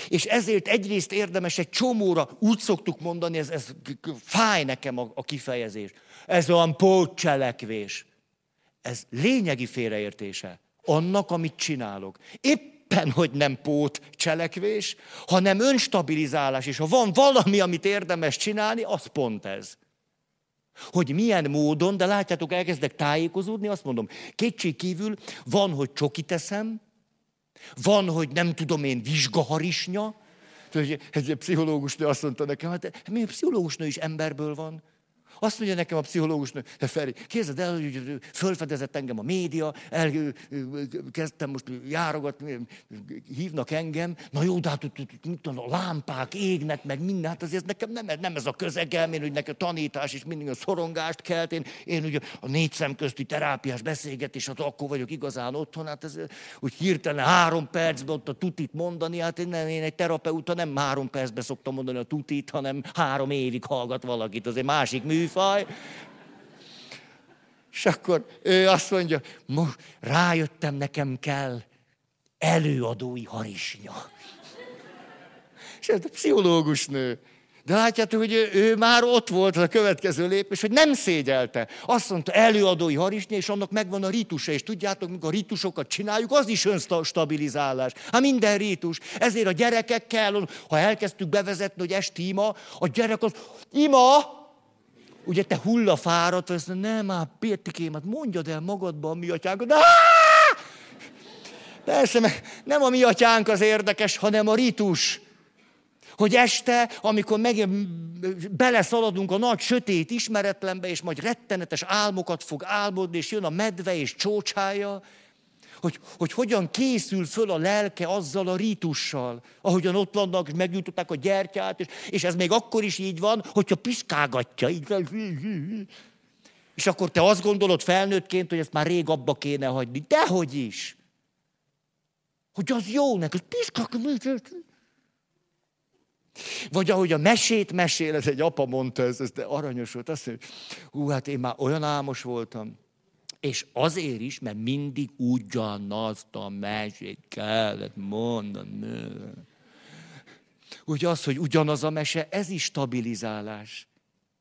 és ezért egyrészt érdemes egy csomóra, úgy szoktuk mondani, ez, ez fáj nekem a, a kifejezés, ez olyan pótcselekvés. Ez lényegi félreértése annak, amit csinálok. Éppen, hogy nem pót cselekvés, hanem önstabilizálás. És ha van valami, amit érdemes csinálni, az pont ez. Hogy milyen módon, de látjátok, elkezdek tájékozódni, azt mondom, kétség kívül van, hogy csoki teszem, van, hogy nem tudom én, vizsgaharisnya. Egy pszichológusnő azt mondta nekem, hát mi pszichológusnő is emberből van. Azt mondja nekem a pszichológus, Feri, képzeld el, hogy fölfedezett engem a média, elkezdtem most járogatni, hívnak engem, na jó, de hát a lámpák égnek, meg minden, hát azért nekem nem, nem ez a közegem, én, hogy nekem tanítás és mindig a szorongást kelt, én, én ugye a négy szem közti terápiás beszélgetés, hát akkor vagyok igazán otthon, hát ez úgy hirtelen három percben ott a tutit mondani, hát én, nem, én egy terapeuta nem három percben szoktam mondani a tutit, hanem három évig hallgat valakit, az egy másik műfaj. És akkor ő azt mondja, rájöttem, nekem kell előadói harisnya. És ez a pszichológus nő. De látjátok, hogy ő, ő már ott volt a következő lépés, hogy nem szégyelte. Azt mondta, előadói harisnya, és annak megvan a ritusa, és tudjátok, mikor a ritusokat csináljuk, az is önstabilizálás. Hát minden ritus. Ezért a gyerekekkel, ha elkezdtük bevezetni, hogy esti a gyerek az, ima, ugye te hullafáradt, azt mondja, nem már, Pétikém, hát mondjad el magadban a mi atyánkat. Persze, nem a mi atyánk az érdekes, hanem a ritus hogy este, amikor meg beleszaladunk a nagy sötét ismeretlenbe, és majd rettenetes álmokat fog álmodni, és jön a medve és csócsája, hogy, hogy hogyan készül föl a lelke azzal a rítussal, ahogyan ott vannak, és megjutották a gyertyát, és, és ez még akkor is így van, hogyha piszkálgatja. Így, és akkor te azt gondolod felnőttként, hogy ezt már rég abba kéne hagyni. Dehogy is. Hogy az jó neked, piszkálgatja. Vagy ahogy a mesét mesél, ez egy apa mondta, ez, ez de aranyos volt, azt mondja, hú, hát én már olyan álmos voltam, és azért is, mert mindig ugyanazt a mesét kellett mondani. Úgy az, hogy ugyanaz a mese, ez is stabilizálás.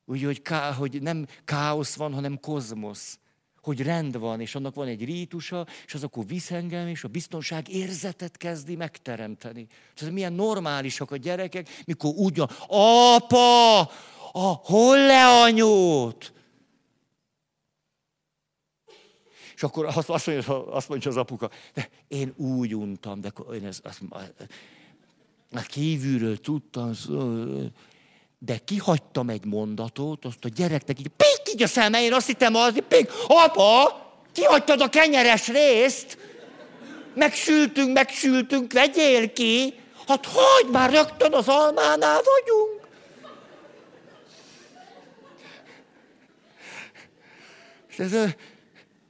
Úgy, hogy, ká, hogy nem káosz van, hanem kozmosz hogy rend van, és annak van egy rítusa, és az akkor visz engem, és a biztonság érzetet kezdi megteremteni. Tehát milyen normálisak a gyerekek, mikor úgy a, apa, a, hol le anyót? És akkor azt, azt, mondja, azt mondja az apuka, de én úgy untam, de én ezt, azt, azt kívülről tudtam, de kihagytam egy mondatot, azt a gyereknek így pik, így a szeme, én azt hittem az, pik, apa, kihagytad a kenyeres részt, megsültünk, megsültünk, vegyél ki, hát hagyd már, rögtön az almánál vagyunk. És ez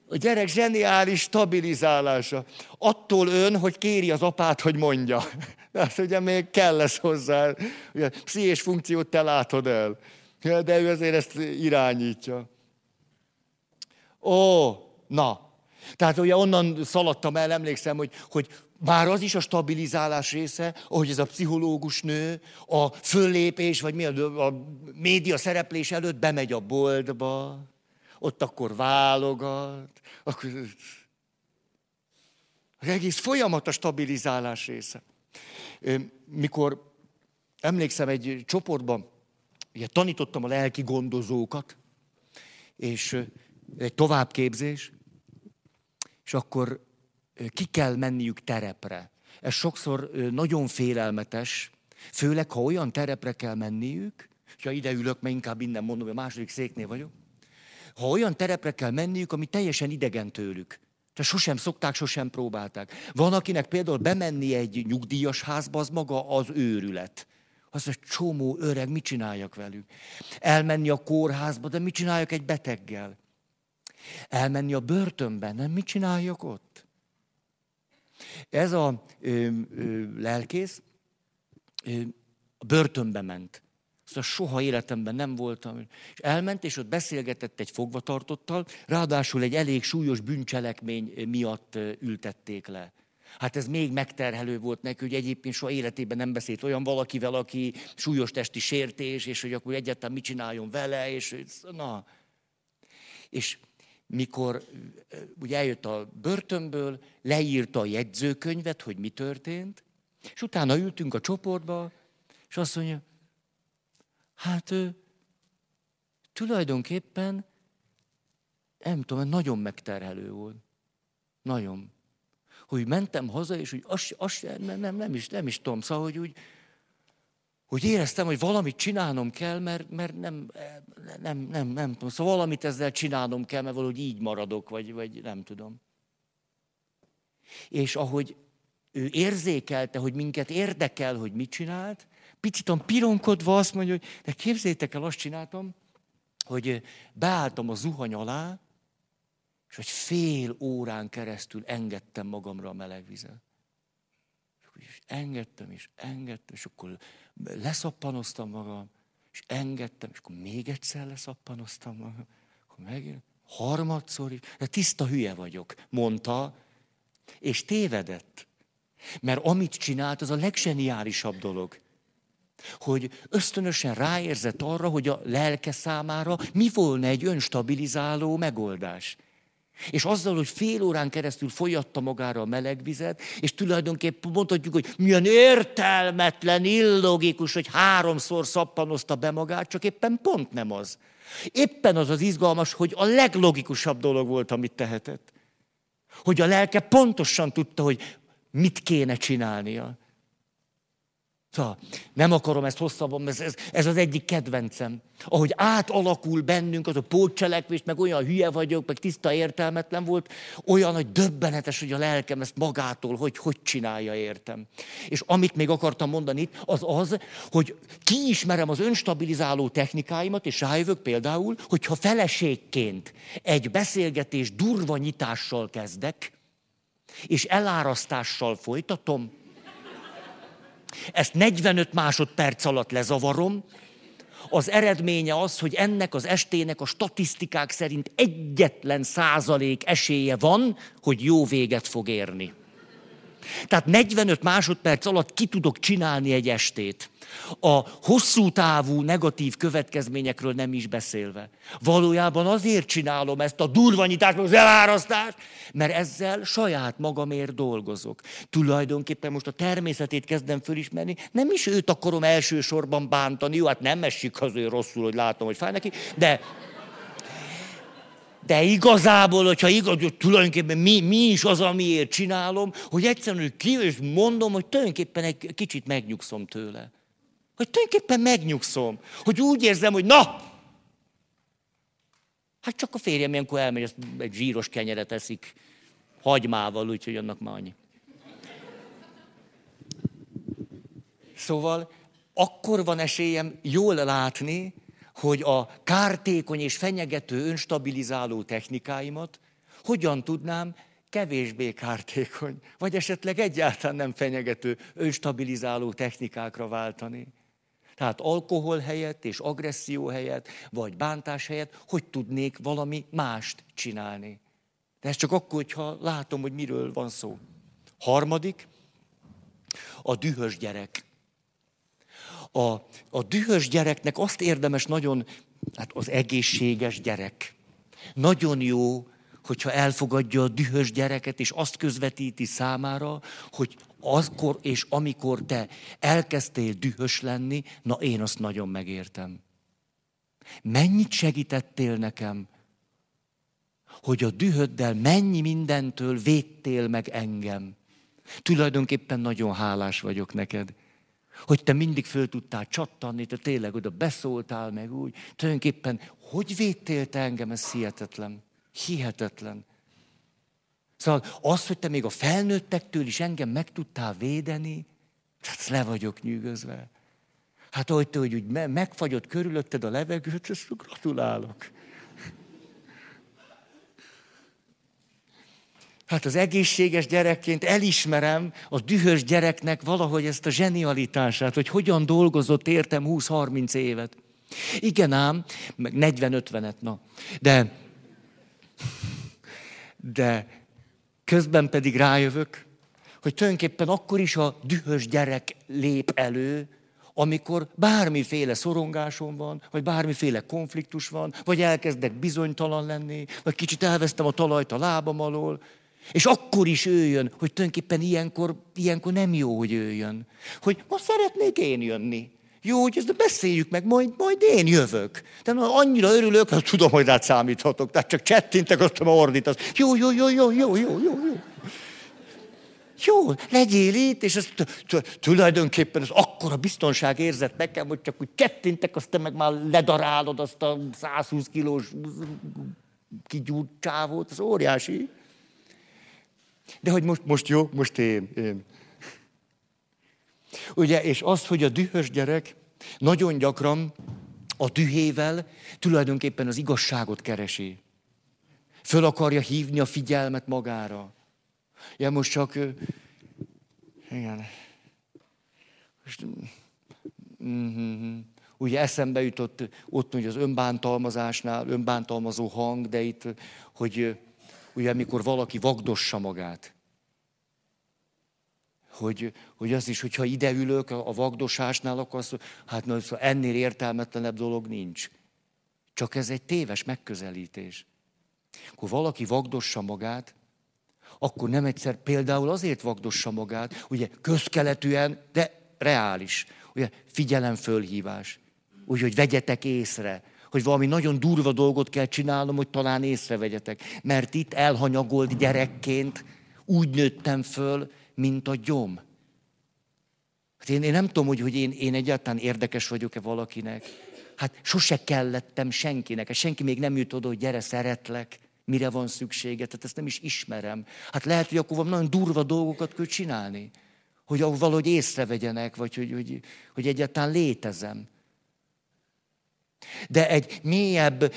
a, gyerek zseniális stabilizálása. Attól ön, hogy kéri az apát, hogy mondja. De azt ugye még kell lesz hozzá. Ugye, pszichés funkciót te látod el. De ő azért ezt irányítja. Ó, na. Tehát ugye onnan szaladtam el, emlékszem, hogy, hogy már az is a stabilizálás része, ahogy ez a pszichológus nő a föllépés, vagy mi a, a média szereplés előtt bemegy a boltba, ott akkor válogat, akkor az egész folyamat a stabilizálás része. Mikor emlékszem egy csoportban, ugye tanítottam a lelki gondozókat, és egy továbbképzés, és akkor ki kell menniük terepre. Ez sokszor nagyon félelmetes, főleg, ha olyan terepre kell menniük, ha ide ülök, mert inkább innen mondom, hogy a második széknél vagyok, ha olyan terepre kell menniük, ami teljesen idegen tőlük. Tehát sosem szokták, sosem próbálták. Van, akinek például bemenni egy nyugdíjas házba, az maga az őrület. Az egy csomó öreg, mit csináljak velük? Elmenni a kórházba, de mit csináljak egy beteggel? Elmenni a börtönbe, nem mit csináljak ott? Ez a ö, ö, lelkész ö, börtönbe ment. Szóval soha életemben nem voltam. És elment, és ott beszélgetett egy fogvatartottal, ráadásul egy elég súlyos bűncselekmény miatt ültették le. Hát ez még megterhelő volt neki, hogy egyébként soha életében nem beszélt olyan valakivel, aki súlyos testi sértés, és hogy akkor egyáltalán mit csináljon vele, és na. És mikor ugye eljött a börtönből, leírta a jegyzőkönyvet, hogy mi történt, és utána ültünk a csoportba, és azt mondja, Hát ő tulajdonképpen, nem tudom, nagyon megterhelő volt. Nagyon. Hogy mentem haza, és úgy azt, azt nem, nem, nem, is, nem is tudom, szóval, hogy úgy, hogy éreztem, hogy valamit csinálnom kell, mert, mert nem, nem, nem, nem tudom. Szóval valamit ezzel csinálnom kell, mert valahogy így maradok, vagy, vagy nem tudom. És ahogy ő érzékelte, hogy minket érdekel, hogy mit csinált, picit pironkodva azt mondja, hogy de képzétek el, azt csináltam, hogy beálltam a zuhany alá, és hogy fél órán keresztül engedtem magamra a meleg vizet. És engedtem, és engedtem, és akkor leszappanoztam magam, és engedtem, és akkor még egyszer leszappanoztam magam, akkor megint, harmadszor is, de tiszta hülye vagyok, mondta, és tévedett. Mert amit csinált, az a leggeniálisabb dolog. Hogy ösztönösen ráérzett arra, hogy a lelke számára mi volna egy önstabilizáló megoldás. És azzal, hogy fél órán keresztül folyatta magára a meleg vizet, és tulajdonképpen mondhatjuk, hogy milyen értelmetlen, illogikus, hogy háromszor szappanozta be magát, csak éppen pont nem az. Éppen az az izgalmas, hogy a leglogikusabb dolog volt, amit tehetett. Hogy a lelke pontosan tudta, hogy mit kéne csinálnia. Szóval nem akarom ezt hosszabban, ez, ez, ez az egyik kedvencem. Ahogy átalakul bennünk az a pótcselekvés, meg olyan hülye vagyok, meg tiszta értelmetlen volt, olyan, hogy döbbenetes, hogy a lelkem ezt magától, hogy hogy csinálja, értem. És amit még akartam mondani itt, az az, hogy kiismerem az önstabilizáló technikáimat, és rájövök például, hogyha feleségként egy beszélgetés durva nyitással kezdek, és elárasztással folytatom, ezt 45 másodperc alatt lezavarom, az eredménye az, hogy ennek az estének a statisztikák szerint egyetlen százalék esélye van, hogy jó véget fog érni. Tehát 45 másodperc alatt ki tudok csinálni egy estét. A hosszú távú negatív következményekről nem is beszélve. Valójában azért csinálom ezt a durvanyítást, az elárasztást, mert ezzel saját magamért dolgozok. Tulajdonképpen most a természetét kezdem fölismerni, nem is őt akarom elsősorban bántani, jó, hát nem esik az ő rosszul, hogy látom, hogy fáj neki, de de igazából, hogyha igaz, hogy tulajdonképpen mi, mi is az, amiért csinálom, hogy egyszerűen ki, és mondom, hogy tulajdonképpen egy kicsit megnyugszom tőle. Hogy tulajdonképpen megnyugszom. Hogy úgy érzem, hogy na, hát csak a férjem ilyenkor elmegy, azt egy zsíros kenyeret eszik hagymával, úgyhogy annak már annyi. Szóval akkor van esélyem jól látni, hogy a kártékony és fenyegető önstabilizáló technikáimat hogyan tudnám kevésbé kártékony, vagy esetleg egyáltalán nem fenyegető önstabilizáló technikákra váltani. Tehát alkohol helyett és agresszió helyett, vagy bántás helyett, hogy tudnék valami mást csinálni. De ez csak akkor, hogyha látom, hogy miről van szó. Harmadik, a dühös gyerek a, a dühös gyereknek azt érdemes nagyon, hát az egészséges gyerek. Nagyon jó, hogyha elfogadja a dühös gyereket, és azt közvetíti számára, hogy azkor és amikor te elkezdtél dühös lenni, na én azt nagyon megértem. Mennyit segítettél nekem, hogy a dühöddel mennyi mindentől védtél meg engem. Tulajdonképpen nagyon hálás vagyok neked hogy te mindig föl tudtál csattanni, te tényleg oda beszóltál meg úgy. Tulajdonképpen, hogy védtél te engem, ez hihetetlen. Hihetetlen. Szóval az, hogy te még a felnőttektől is engem meg tudtál védeni, tehát le vagyok nyűgözve. Hát ahogy te, hogy úgy megfagyott körülötted a levegőt, ezt gratulálok. Hát az egészséges gyerekként elismerem a dühös gyereknek valahogy ezt a zsenialitását, hogy hogyan dolgozott értem 20-30 évet. Igen ám, meg 40-50-et, na. De, de közben pedig rájövök, hogy tulajdonképpen akkor is a dühös gyerek lép elő, amikor bármiféle szorongásom van, vagy bármiféle konfliktus van, vagy elkezdek bizonytalan lenni, vagy kicsit elvesztem a talajt a lábam alól, és akkor is ő jön, hogy tulajdonképpen ilyenkor, ilyenkor nem jó, hogy ő jön. Hogy ma szeretnék én jönni. Jó, hogy ezt beszéljük meg, majd, majd én jövök. De annyira örülök, hogy tudom, hogy rád számíthatok. Tehát csak csettintek, azt ma ordítasz. Jó, jó, jó, jó, jó, jó, jó, jó. jó, legyél itt, és ez tulajdonképpen az akkora biztonság érzett nekem, hogy csak úgy kettintek, aztán meg már ledarálod azt a 120 kilós kigyúrt csávót, az óriási. De hogy most, most jó, most én, én. Ugye, és az, hogy a dühös gyerek nagyon gyakran a dühével tulajdonképpen az igazságot keresi. Föl akarja hívni a figyelmet magára. Ja, most csak... Igen. Most, mm-hmm. Ugye eszembe jutott ott hogy az önbántalmazásnál, önbántalmazó hang, de itt, hogy ugye amikor valaki vagdossa magát, hogy, hogy az is, hogyha ide ülök a vagdosásnál, akkor azt hát na, szóval ennél értelmetlenebb dolog nincs. Csak ez egy téves megközelítés. Akkor valaki vagdossa magát, akkor nem egyszer például azért vagdossa magát, ugye közkeletűen, de reális. Ugye figyelemfölhívás. Úgy, hogy vegyetek észre, hogy valami nagyon durva dolgot kell csinálnom, hogy talán észrevegyetek. Mert itt elhanyagolt gyerekként úgy nőttem föl, mint a gyom. Hát én, én nem tudom, hogy, hogy én, én egyáltalán érdekes vagyok-e valakinek. Hát sose kellettem senkinek. Hát senki még nem jut oda, hogy gyere, szeretlek, mire van szüksége. Tehát ezt nem is ismerem. Hát lehet, hogy akkor van nagyon durva dolgokat kell csinálni. Hogy valahogy észrevegyenek, vagy hogy, hogy, hogy egyáltalán létezem. De egy mélyebb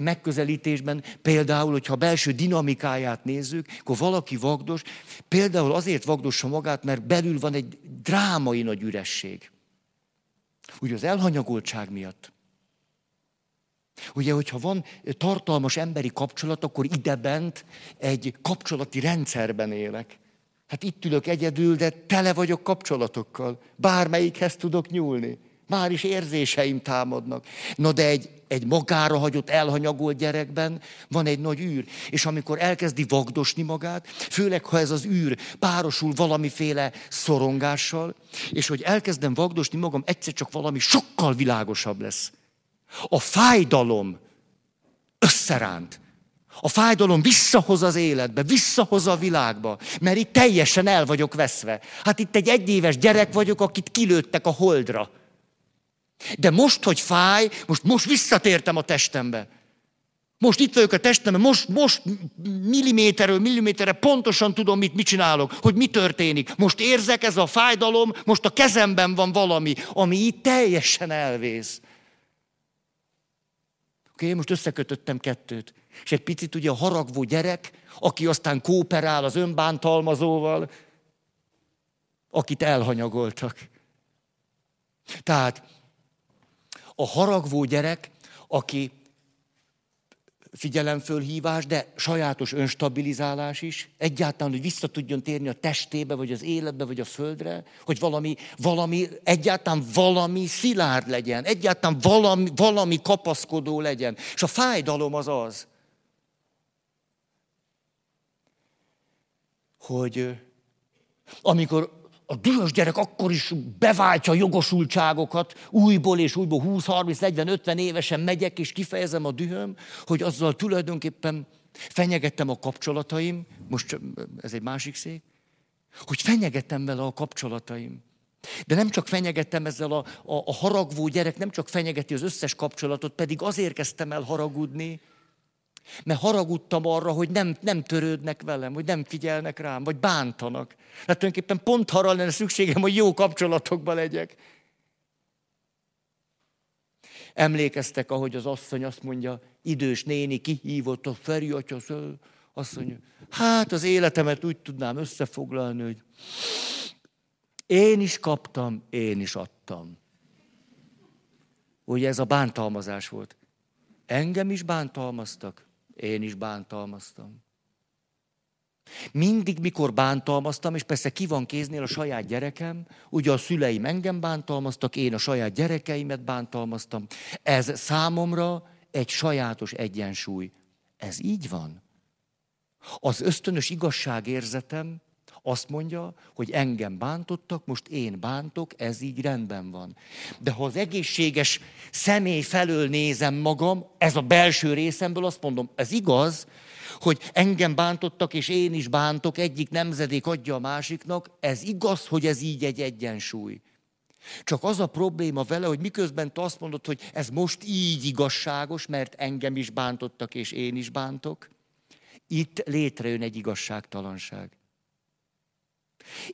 megközelítésben, például, hogyha belső dinamikáját nézzük, akkor valaki vagdos, például azért vagdossa magát, mert belül van egy drámai nagy üresség. Ugye az elhanyagoltság miatt. Ugye, hogyha van tartalmas emberi kapcsolat, akkor idebent egy kapcsolati rendszerben élek. Hát itt ülök egyedül, de tele vagyok kapcsolatokkal. Bármelyikhez tudok nyúlni. Már is érzéseim támadnak. Na de egy, egy magára hagyott, elhanyagolt gyerekben van egy nagy űr. És amikor elkezdi vagdosni magát, főleg ha ez az űr párosul valamiféle szorongással, és hogy elkezdem vagdosni magam, egyszer csak valami sokkal világosabb lesz. A fájdalom összeránt. A fájdalom visszahoz az életbe, visszahoz a világba, mert itt teljesen el vagyok veszve. Hát itt egy egyéves gyerek vagyok, akit kilőttek a holdra. De most, hogy fáj, most, most visszatértem a testembe. Most itt vagyok a testemben, most, most milliméterről milliméterre pontosan tudom, mit, mit csinálok, hogy mi történik. Most érzek, ez a fájdalom, most a kezemben van valami, ami itt teljesen elvész. Oké, okay, most összekötöttem kettőt. És egy picit ugye a haragvó gyerek, aki aztán kooperál az önbántalmazóval, akit elhanyagoltak. Tehát a haragvó gyerek, aki figyelemfölhívás, de sajátos önstabilizálás is, egyáltalán, hogy vissza tudjon térni a testébe, vagy az életbe, vagy a földre, hogy valami, valami egyáltalán valami szilárd legyen, egyáltalán valami, valami kapaszkodó legyen. És a fájdalom az az, hogy amikor a dühös gyerek akkor is beváltja jogosultságokat, újból és újból 20, 30, 40, 50 évesen megyek, és kifejezem a dühöm, hogy azzal tulajdonképpen fenyegettem a kapcsolataim, most ez egy másik szék, hogy fenyegettem vele a kapcsolataim. De nem csak fenyegettem ezzel a, a, a haragvó gyerek, nem csak fenyegeti az összes kapcsolatot, pedig azért kezdtem el haragudni, mert haragudtam arra, hogy nem, nem törődnek velem, hogy nem figyelnek rám, vagy bántanak. Hát tulajdonképpen pont arra lenne szükségem, hogy jó kapcsolatokban legyek. Emlékeztek, ahogy az asszony azt mondja, idős néni kihívott a Feri atya, azt mondja, hát az életemet úgy tudnám összefoglalni, hogy én is kaptam, én is adtam. Ugye ez a bántalmazás volt. Engem is bántalmaztak, én is bántalmaztam. Mindig, mikor bántalmaztam, és persze ki van kéznél a saját gyerekem, ugye a szüleim engem bántalmaztak, én a saját gyerekeimet bántalmaztam. Ez számomra egy sajátos egyensúly. Ez így van. Az ösztönös igazságérzetem Azt mondja, hogy engem bántottak, most én bántok, ez így rendben van. De ha az egészséges személy felől nézem magam, ez a belső részemből azt mondom, ez igaz, hogy engem bántottak, és én is bántok, egyik nemzedék adja a másiknak, ez igaz, hogy ez így egy egyensúly. Csak az a probléma vele, hogy miközben te azt mondod, hogy ez most így igazságos, mert engem is bántottak, és én is bántok, itt létrejön egy igazságtalanság.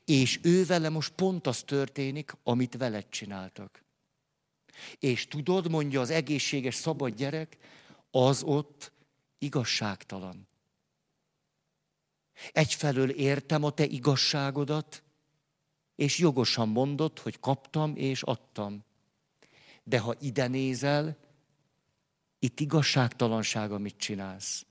És ő vele most pont az történik, amit veled csináltak. És tudod, mondja az egészséges szabad gyerek, az ott igazságtalan. Egyfelől értem a te igazságodat, és jogosan mondod, hogy kaptam és adtam. De ha ide nézel, itt igazságtalanság, amit csinálsz.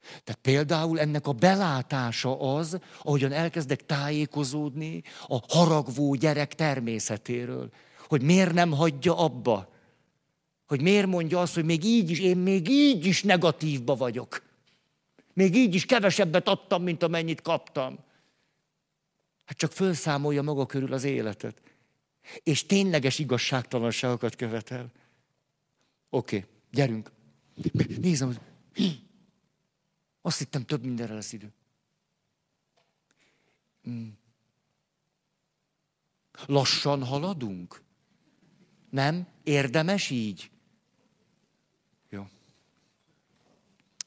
Tehát például ennek a belátása az, ahogyan elkezdek tájékozódni a haragvó gyerek természetéről, hogy miért nem hagyja abba, hogy miért mondja azt, hogy még így is, én még így is negatívba vagyok. Még így is kevesebbet adtam, mint amennyit kaptam. Hát csak felszámolja maga körül az életet. És tényleges igazságtalanságokat követel. Oké, okay, gyerünk. Nézem, azt hittem, több mindenre lesz idő. Hmm. Lassan haladunk? Nem? Érdemes így? Jó.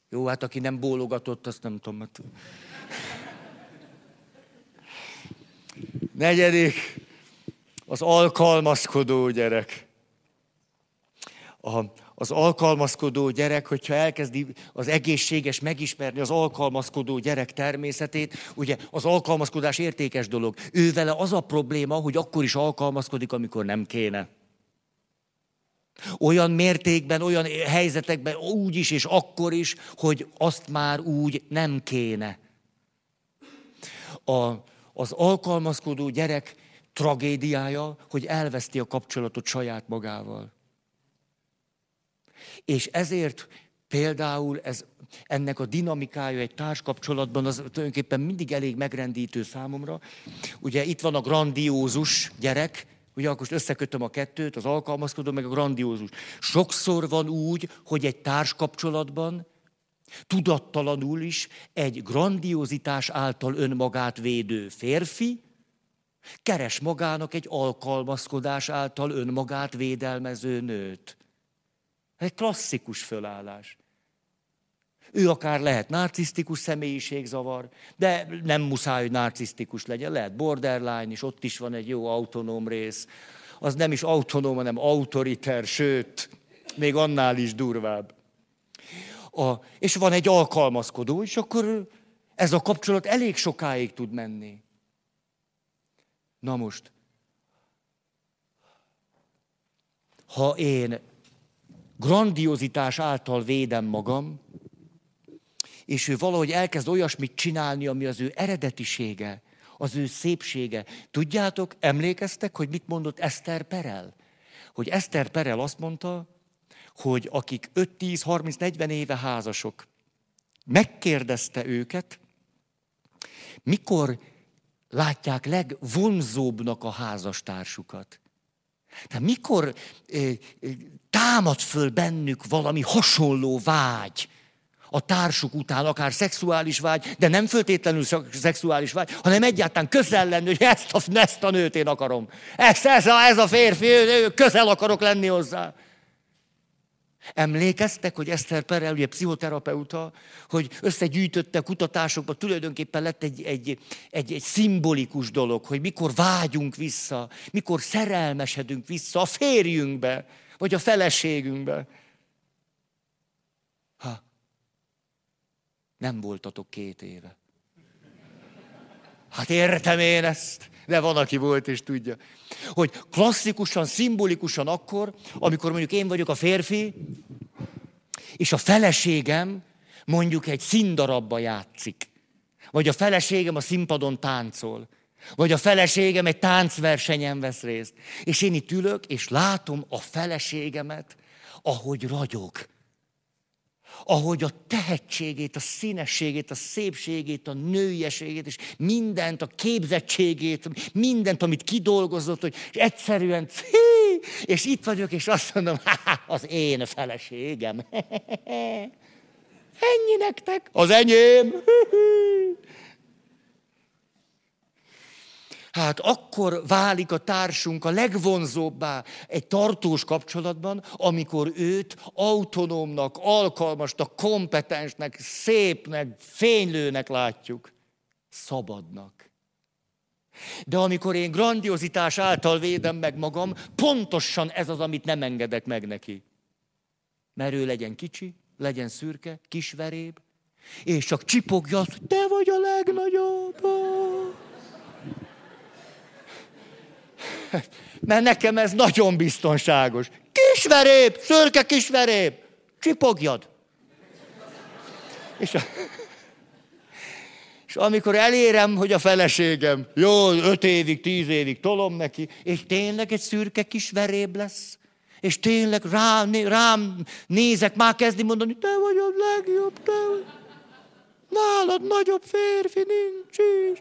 Jó, hát aki nem bólogatott, azt nem tudom. Hát... Negyedik, az alkalmazkodó gyerek. A, az alkalmazkodó gyerek, hogyha elkezdi az egészséges megismerni az alkalmazkodó gyerek természetét, ugye az alkalmazkodás értékes dolog. Ő vele az a probléma, hogy akkor is alkalmazkodik, amikor nem kéne. Olyan mértékben, olyan helyzetekben, úgy is és akkor is, hogy azt már úgy nem kéne. A, az alkalmazkodó gyerek tragédiája, hogy elveszti a kapcsolatot saját magával. És ezért például ez, ennek a dinamikája egy társkapcsolatban az tulajdonképpen mindig elég megrendítő számomra. Ugye itt van a grandiózus gyerek, Ugye akkor most összekötöm a kettőt, az alkalmazkodó, meg a grandiózus. Sokszor van úgy, hogy egy társkapcsolatban tudattalanul is egy grandiozitás által önmagát védő férfi keres magának egy alkalmazkodás által önmagát védelmező nőt. Egy klasszikus fölállás. Ő akár lehet narcisztikus személyiségzavar, de nem muszáj, hogy narcisztikus legyen. Lehet borderline is, ott is van egy jó autonóm rész. Az nem is autonóm, hanem autoriter, sőt, még annál is durvább. A, és van egy alkalmazkodó, és akkor ez a kapcsolat elég sokáig tud menni. Na most, ha én grandiozitás által védem magam, és ő valahogy elkezd olyasmit csinálni, ami az ő eredetisége, az ő szépsége. Tudjátok, emlékeztek, hogy mit mondott Eszter Perel? Hogy Eszter Perel azt mondta, hogy akik 5, 10, 30, 40 éve házasok, megkérdezte őket, mikor látják legvonzóbbnak a házastársukat. Tehát mikor támad föl bennük valami hasonló vágy, a társuk után, akár szexuális vágy, de nem föltétlenül szexuális vágy, hanem egyáltalán közel lenni, hogy ezt a, ezt a nőt én akarom. Ezt, ez, a, ez a férfi, közel akarok lenni hozzá. Emlékeztek, hogy Eszter Perel, ugye pszichoterapeuta, hogy összegyűjtötte kutatásokba, tulajdonképpen lett egy, egy, egy, egy szimbolikus dolog, hogy mikor vágyunk vissza, mikor szerelmesedünk vissza a férjünkbe, vagy a feleségünkbe. Ha, nem voltatok két éve. Hát értem én ezt, de van, aki volt és tudja. Hogy klasszikusan, szimbolikusan akkor, amikor mondjuk én vagyok a férfi, és a feleségem mondjuk egy színdarabba játszik. Vagy a feleségem a színpadon táncol. Vagy a feleségem egy táncversenyen vesz részt. És én itt ülök, és látom a feleségemet, ahogy ragyog ahogy a tehetségét, a színességét, a szépségét, a nőieségét, és mindent, a képzettségét, mindent, amit kidolgozott, hogy egyszerűen, és itt vagyok, és azt mondom, az én feleségem. Ennyi nektek, az enyém. Hát akkor válik a társunk a legvonzóbbá egy tartós kapcsolatban, amikor őt autonómnak, alkalmasnak, kompetensnek, szépnek, fénylőnek látjuk. Szabadnak. De amikor én grandiozitás által védem meg magam, pontosan ez az, amit nem engedek meg neki. Mert ő legyen kicsi, legyen szürke, kisveréb, és csak csipogja azt, te vagy a legnagyobb. Mert nekem ez nagyon biztonságos. Kisveréb, szörke kisveréb, csipogjad. És, a, és amikor elérem, hogy a feleségem, jó, öt évig, tíz évig tolom neki, és tényleg egy szürke kisveréb lesz, és tényleg rám, rám nézek, már kezdi mondani, te vagy a legjobb, te vagy. Nálad nagyobb férfi nincs is,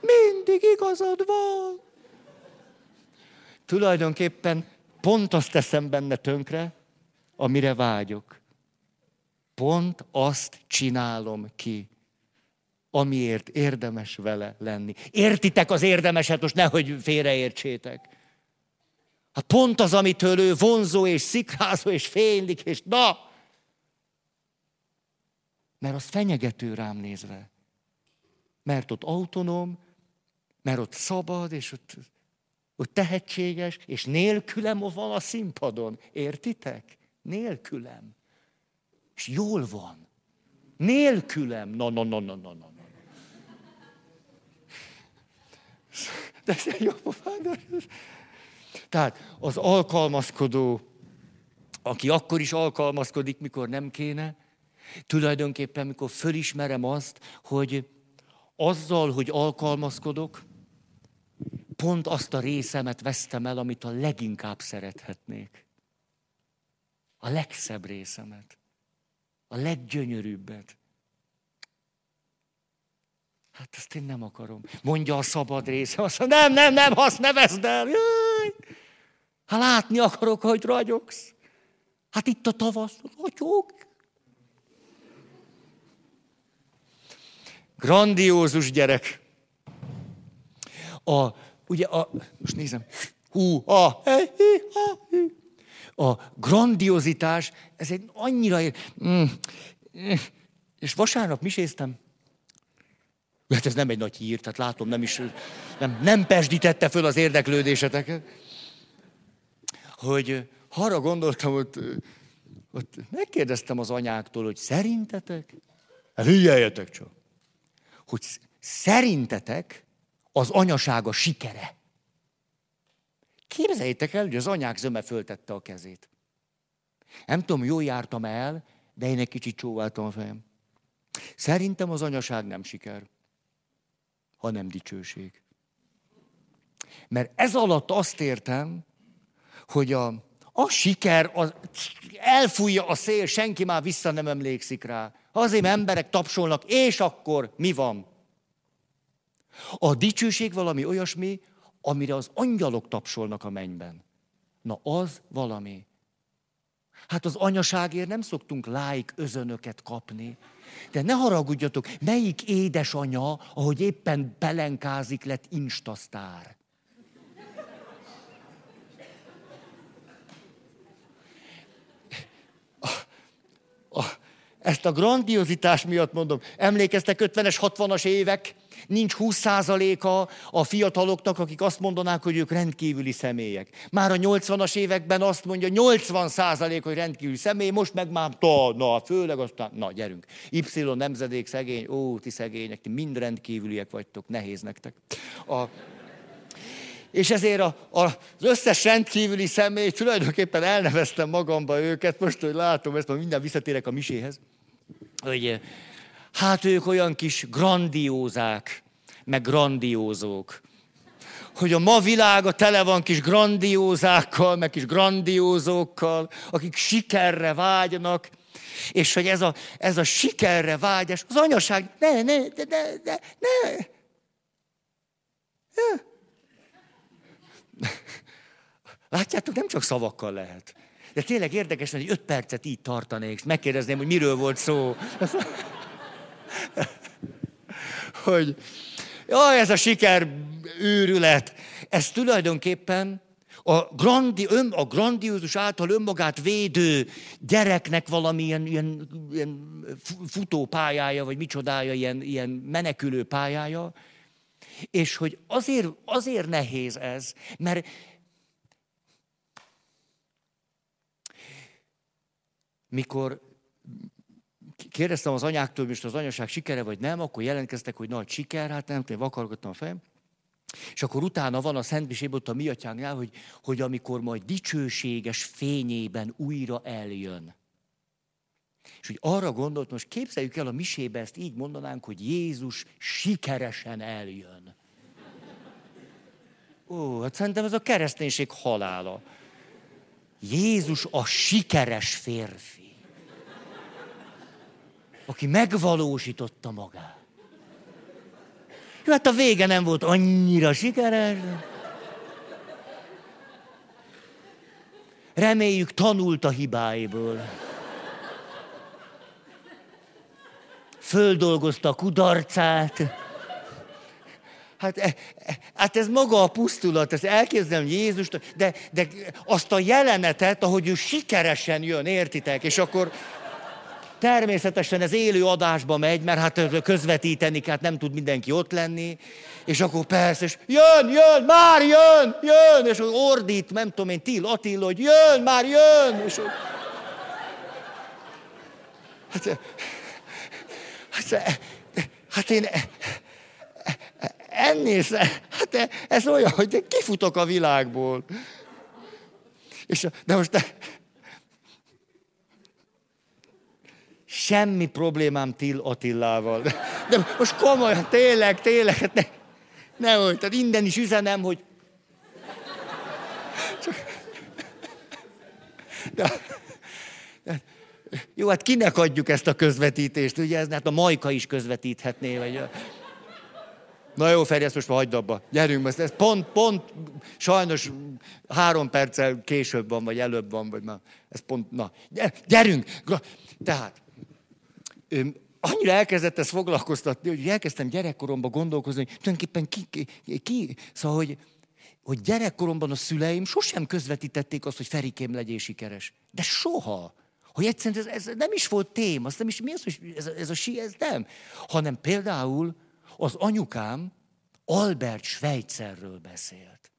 mindig igazad van tulajdonképpen pont azt teszem benne tönkre, amire vágyok. Pont azt csinálom ki, amiért érdemes vele lenni. Értitek az érdemeset, most nehogy félreértsétek. Hát pont az, amitől ő vonzó és szikrázó és fénylik, és na! Mert az fenyegető rám nézve. Mert ott autonóm, mert ott szabad, és ott hogy tehetséges, és nélkülem van a színpadon. Értitek? Nélkülem. És jól van. Nélkülem. Na, na, na, na, na, na. De ez jó Tehát az alkalmazkodó, aki akkor is alkalmazkodik, mikor nem kéne, tulajdonképpen, mikor fölismerem azt, hogy azzal, hogy alkalmazkodok, pont azt a részemet vesztem el, amit a leginkább szerethetnék. A legszebb részemet. A leggyönyörűbbet. Hát ezt én nem akarom. Mondja a szabad része. Azt mondja, nem, nem, nem, azt ne veszd el. Jaj. Ha látni akarok, hogy ragyogsz. Hát itt a tavasz, ragyog. Grandiózus gyerek. A ugye a, most nézem, hú, a, a grandiozitás, ez egy annyira, mm, és vasárnap miséztem, Hát ez nem egy nagy hír, tehát látom, nem is, nem, nem pesdítette föl az érdeklődéseteket. Hogy arra gondoltam, hogy ott megkérdeztem az anyáktól, hogy szerintetek, hát csak, hogy szerintetek az anyasága sikere. Képzeljétek el, hogy az anyák zöme föltette a kezét. Nem tudom, jól jártam el, de én egy kicsit csóváltam a fejem. Szerintem az anyaság nem siker, hanem dicsőség. Mert ez alatt azt értem, hogy a, a siker az, elfújja a szél, senki már vissza nem emlékszik rá. Azért emberek tapsolnak, és akkor mi van? A dicsőség valami olyasmi, amire az angyalok tapsolnak a mennyben. Na az valami. Hát az anyaságért nem szoktunk lájk özönöket kapni. De ne haragudjatok, melyik édesanya, ahogy éppen belenkázik, lett instasztár? Ezt a grandiozitás miatt mondom. Emlékeztek 50-es, 60-as évek? nincs 20%-a a fiataloknak, akik azt mondanák, hogy ők rendkívüli személyek. Már a 80-as években azt mondja, 80% hogy rendkívüli személy, most meg már, ta, na, főleg aztán, na, gyerünk. Y nemzedék szegény, ó, ti szegények, ti mind rendkívüliek vagytok, nehéz nektek. A, és ezért a, a, az összes rendkívüli személy, tulajdonképpen elneveztem magamba őket, most, hogy látom ezt, minden visszatérek a miséhez, hogy Hát ők olyan kis grandiózák, meg grandiózók. Hogy a ma világa tele van kis grandiózákkal, meg kis grandiózókkal, akik sikerre vágynak, És hogy ez a, ez a sikerre vágyás, az anyaság, ne, ne, ne, ne, ne, ne. Látjátok, nem csak szavakkal lehet. De tényleg érdekes, hogy öt percet így tartanék, megkérdezném, hogy miről volt szó. hogy jaj, ez a siker őrület. Ez tulajdonképpen a, grandi, ön, a grandiózus által önmagát védő gyereknek valamilyen ilyen, ilyen futópályája, vagy micsodája, ilyen, ilyen menekülő pályája, és hogy azért, azért nehéz ez, mert mikor kérdeztem az anyáktól, most az anyaság sikere vagy nem, akkor jelentkeztek, hogy nagy siker, hát nem tudom, vakargattam a fejem. És akkor utána van a Szent ott a mi hogy, hogy amikor majd dicsőséges fényében újra eljön. És hogy arra gondolt, most képzeljük el a misébe, ezt így mondanánk, hogy Jézus sikeresen eljön. Ó, hát szerintem ez a kereszténység halála. Jézus a sikeres férfi, aki megvalósította magát. Jó, hát a vége nem volt annyira sikeres. Reméljük tanult a hibáiból. Földolgozta a kudarcát. Hát, e, e, hát ez maga a pusztulat, ezt elképzelem Jézust, de, de azt a jelenetet, ahogy ő sikeresen jön, értitek? És akkor természetesen ez élő adásba megy, mert hát közvetíteni, hát nem tud mindenki ott lenni. És akkor persze, és jön, jön, már jön, jön, és ordít, nem tudom én, Till Attila, hogy jön, már jön, és Hát, hát, hát én ennél, hát ez olyan, hogy kifutok a világból. És, de most de, semmi problémám Till Attillával. De, most komolyan, tényleg, tényleg, hát ne, ne hogy, tehát innen is üzenem, hogy de, de, jó, hát kinek adjuk ezt a közvetítést, ugye ez, hát a Majka is közvetíthetné, vagy Na jó, Feri, ezt most már hagyd abba. Gyerünk, ezt, ez pont, pont, sajnos három perccel később van, vagy előbb van, vagy már, ez pont, na, gyerünk! Tehát, annyira elkezdett ezt foglalkoztatni, hogy elkezdtem gyerekkoromban gondolkozni, hogy tulajdonképpen ki, ki, ki szóval, hogy, hogy gyerekkoromban a szüleim sosem közvetítették azt, hogy Ferikém legyél sikeres. De soha. Hogy egyszerűen ez, ez nem is volt tém, azt nem is, mi az, hogy ez, ez a si, ez nem. Hanem például az anyukám Albert Schweitzerről beszélt.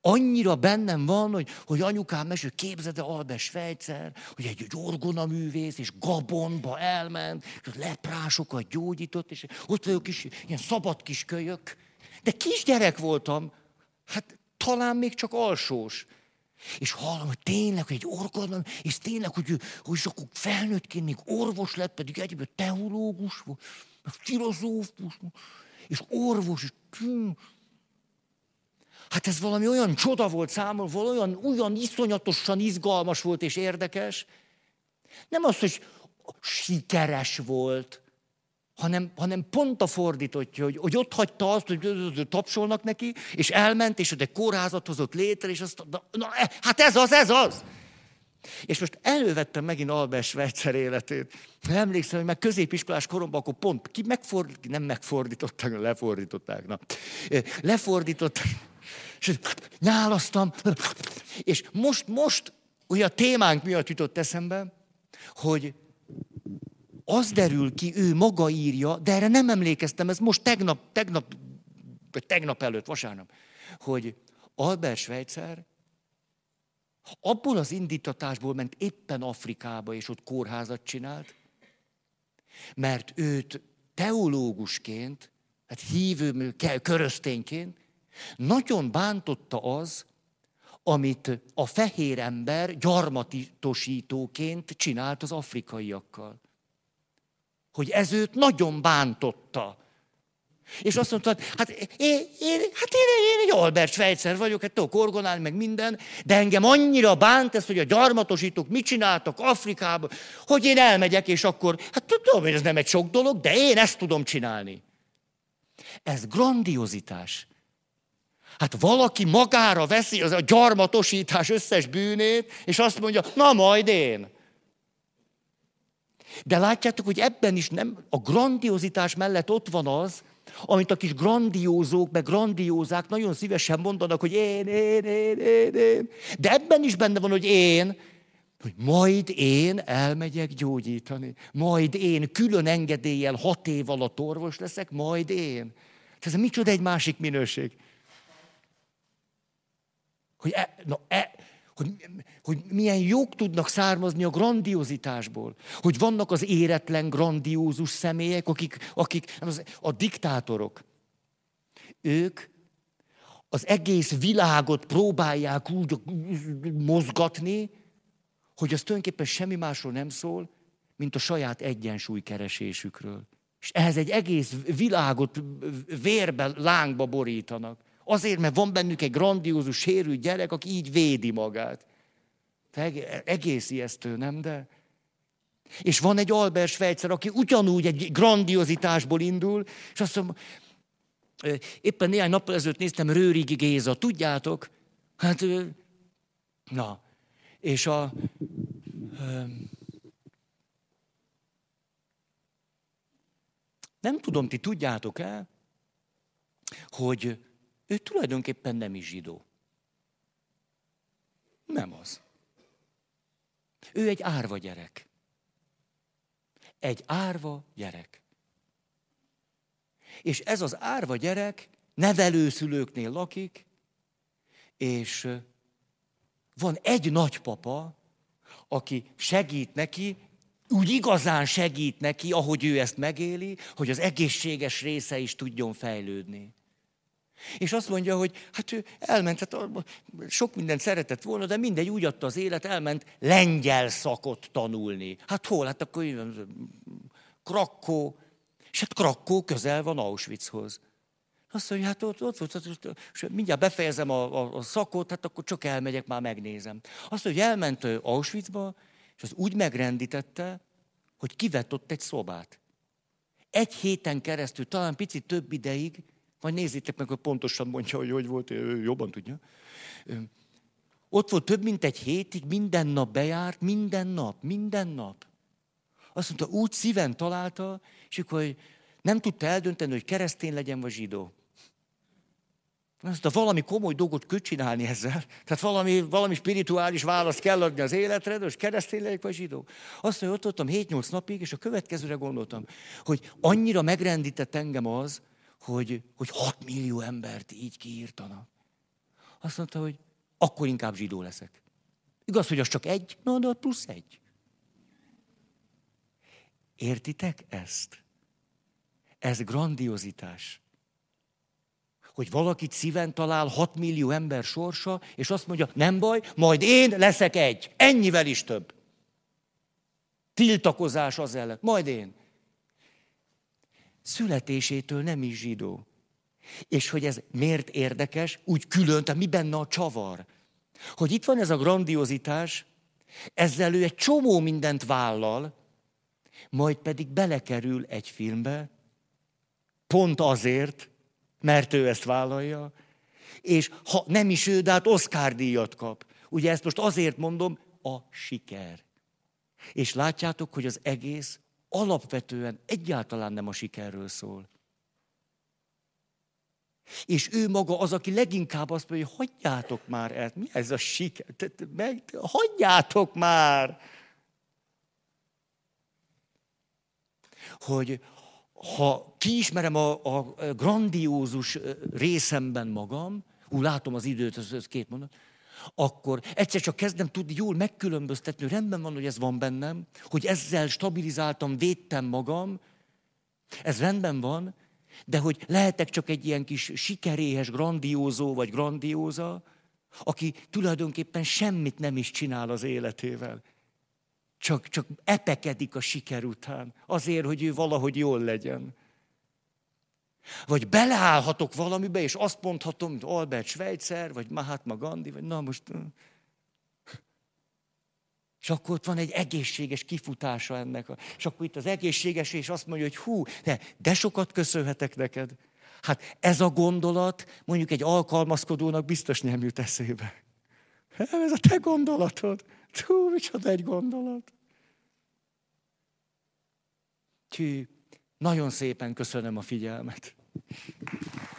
Annyira bennem van, hogy, hogy anyukám mesél, képzeld Albert Schweitzer, hogy egy, orgonaművész, és Gabonba elment, és leprásokat gyógyított, és ott vagyok kis, ilyen szabad kis kölyök. De kisgyerek voltam, hát talán még csak alsós. És hallom, hogy tényleg, hogy egy orgonom, és tényleg, hogy, hogy akkor felnőttként még orvos lett, pedig egyébként teológus volt, filozófus, és orvos, és Hát ez valami olyan csoda volt számomra, olyan, olyan iszonyatosan izgalmas volt és érdekes. Nem az, hogy sikeres volt, hanem, hanem pont a fordítottja, hogy, hogy ott hagyta azt, hogy tapsolnak neki, és elment, és egy kórházat hozott létre, és azt, na, na, e, hát ez az, ez az. És most elővettem megint Albert Schweitzer életét. Emlékszem, hogy meg középiskolás koromban akkor pont ki megfordít, nem megfordították, lefordították. Na. Lefordították, és nyálasztam. És most, most, a témánk miatt jutott eszembe, hogy az derül ki, ő maga írja, de erre nem emlékeztem, ez most tegnap, tegnap, tegnap előtt, vasárnap, hogy Albert Schweitzer abból az indítatásból ment éppen Afrikába, és ott kórházat csinált, mert őt teológusként, hát hívő, köröztényként, nagyon bántotta az, amit a fehér ember gyarmatosítóként csinált az afrikaiakkal hogy ez őt nagyon bántotta. És azt mondta, hát én, én, hát én, én egy Albert Schweitzer vagyok, hát tudok orgonálni, meg minden, de engem annyira bánt ez, hogy a gyarmatosítók mit csináltak Afrikában, hogy én elmegyek, és akkor, hát tudom, hogy ez nem egy sok dolog, de én ezt tudom csinálni. Ez grandiozitás. Hát valaki magára veszi az a gyarmatosítás összes bűnét, és azt mondja, na majd én. De látjátok, hogy ebben is nem, a grandiozitás mellett ott van az, amit a kis grandiózók, meg grandiózák nagyon szívesen mondanak, hogy én, én, én, én, én. De ebben is benne van, hogy én, hogy majd én elmegyek gyógyítani. Majd én külön engedéllyel hat év alatt orvos leszek, majd én. Ez micsoda egy másik minőség. Hogy, e, na, e, hogy, hogy milyen jók tudnak származni a grandiozitásból. Hogy vannak az éretlen, grandiózus személyek, akik, akik az, a diktátorok. Ők az egész világot próbálják úgy mozgatni, hogy az tulajdonképpen semmi másról nem szól, mint a saját egyensúlykeresésükről. És ehhez egy egész világot vérbe, lángba borítanak. Azért, mert van bennük egy grandiózus, sérült gyerek, aki így védi magát. Egész ijesztő, nem? De... És van egy Albert Schweitzer, aki ugyanúgy egy grandiozitásból indul, és azt mondom, éppen néhány nappal ezelőtt néztem Rőrigi Géza, tudjátok? Hát, na, és a... Nem tudom, ti tudjátok-e, hogy ő tulajdonképpen nem is zsidó. Nem az. Ő egy árva gyerek. Egy árva gyerek. És ez az árva gyerek nevelőszülőknél lakik, és van egy nagypapa, aki segít neki, úgy igazán segít neki, ahogy ő ezt megéli, hogy az egészséges része is tudjon fejlődni. És azt mondja, hogy hát ő elment, hát sok mindent szeretett volna, de mindegy, úgy adta az élet, elment lengyel szakot tanulni. Hát hol? Hát akkor Krakkó. És hát Krakkó közel van Auschwitzhoz. Azt mondja, hát ott, ott, ott, ott, ott és mindjárt befejezem a, a, a szakot, hát akkor csak elmegyek, már megnézem. Azt mondja, hogy elment Auschwitzba, és az úgy megrendítette, hogy kivett ott egy szobát. Egy héten keresztül, talán picit több ideig, vagy nézzétek meg, hogy pontosan mondja, hogy hogy volt, ő jobban tudja. Ott volt több mint egy hétig, minden nap bejárt, minden nap, minden nap. Azt mondta, úgy szíven találta, és akkor nem tudta eldönteni, hogy keresztény legyen, vagy zsidó. Azt mondta, valami komoly dolgot köt csinálni ezzel. Tehát valami, valami spirituális választ kell adni az életre, de most keresztény legyek, vagy zsidó. Azt mondja, ott voltam 7-8 napig, és a következőre gondoltam, hogy annyira megrendített engem az, hogy, hogy 6 millió embert így kiírtanak. Azt mondta, hogy akkor inkább zsidó leszek. Igaz, hogy az csak egy? Na, de plusz egy. Értitek ezt? Ez grandiozitás. Hogy valakit szíven talál 6 millió ember sorsa, és azt mondja, nem baj, majd én leszek egy. Ennyivel is több. Tiltakozás az ellen. Majd én születésétől nem is zsidó. És hogy ez miért érdekes, úgy külön, tehát mi benne a csavar? Hogy itt van ez a grandiozitás, ezzel ő egy csomó mindent vállal, majd pedig belekerül egy filmbe, pont azért, mert ő ezt vállalja, és ha nem is ő, de hát Oscar díjat kap. Ugye ezt most azért mondom, a siker. És látjátok, hogy az egész alapvetően egyáltalán nem a sikerről szól. És ő maga az, aki leginkább azt mondja, hogy hagyjátok már el, mi ez a siker, meg, hagyjátok már. Hogy ha kiismerem a, a grandiózus részemben magam, úgy látom az időt, az, az két mondat, akkor egyszer csak kezdem tudni jól megkülönböztetni, hogy rendben van, hogy ez van bennem, hogy ezzel stabilizáltam, védtem magam, ez rendben van, de hogy lehetek csak egy ilyen kis sikeréhes grandiózó vagy grandióza, aki tulajdonképpen semmit nem is csinál az életével. Csak, csak epekedik a siker után, azért, hogy ő valahogy jól legyen. Vagy beleállhatok valamibe, és azt mondhatom, mint Albert Schweitzer, vagy Mahatma Gandhi, vagy na most... És akkor ott van egy egészséges kifutása ennek. És akkor itt az egészséges, és azt mondja, hogy hú, de, de sokat köszönhetek neked. Hát ez a gondolat mondjuk egy alkalmazkodónak biztos nem jut eszébe. Ez a te gondolatod. Hú, micsoda egy gondolat. Tű, nagyon szépen köszönöm a figyelmet. Thank you.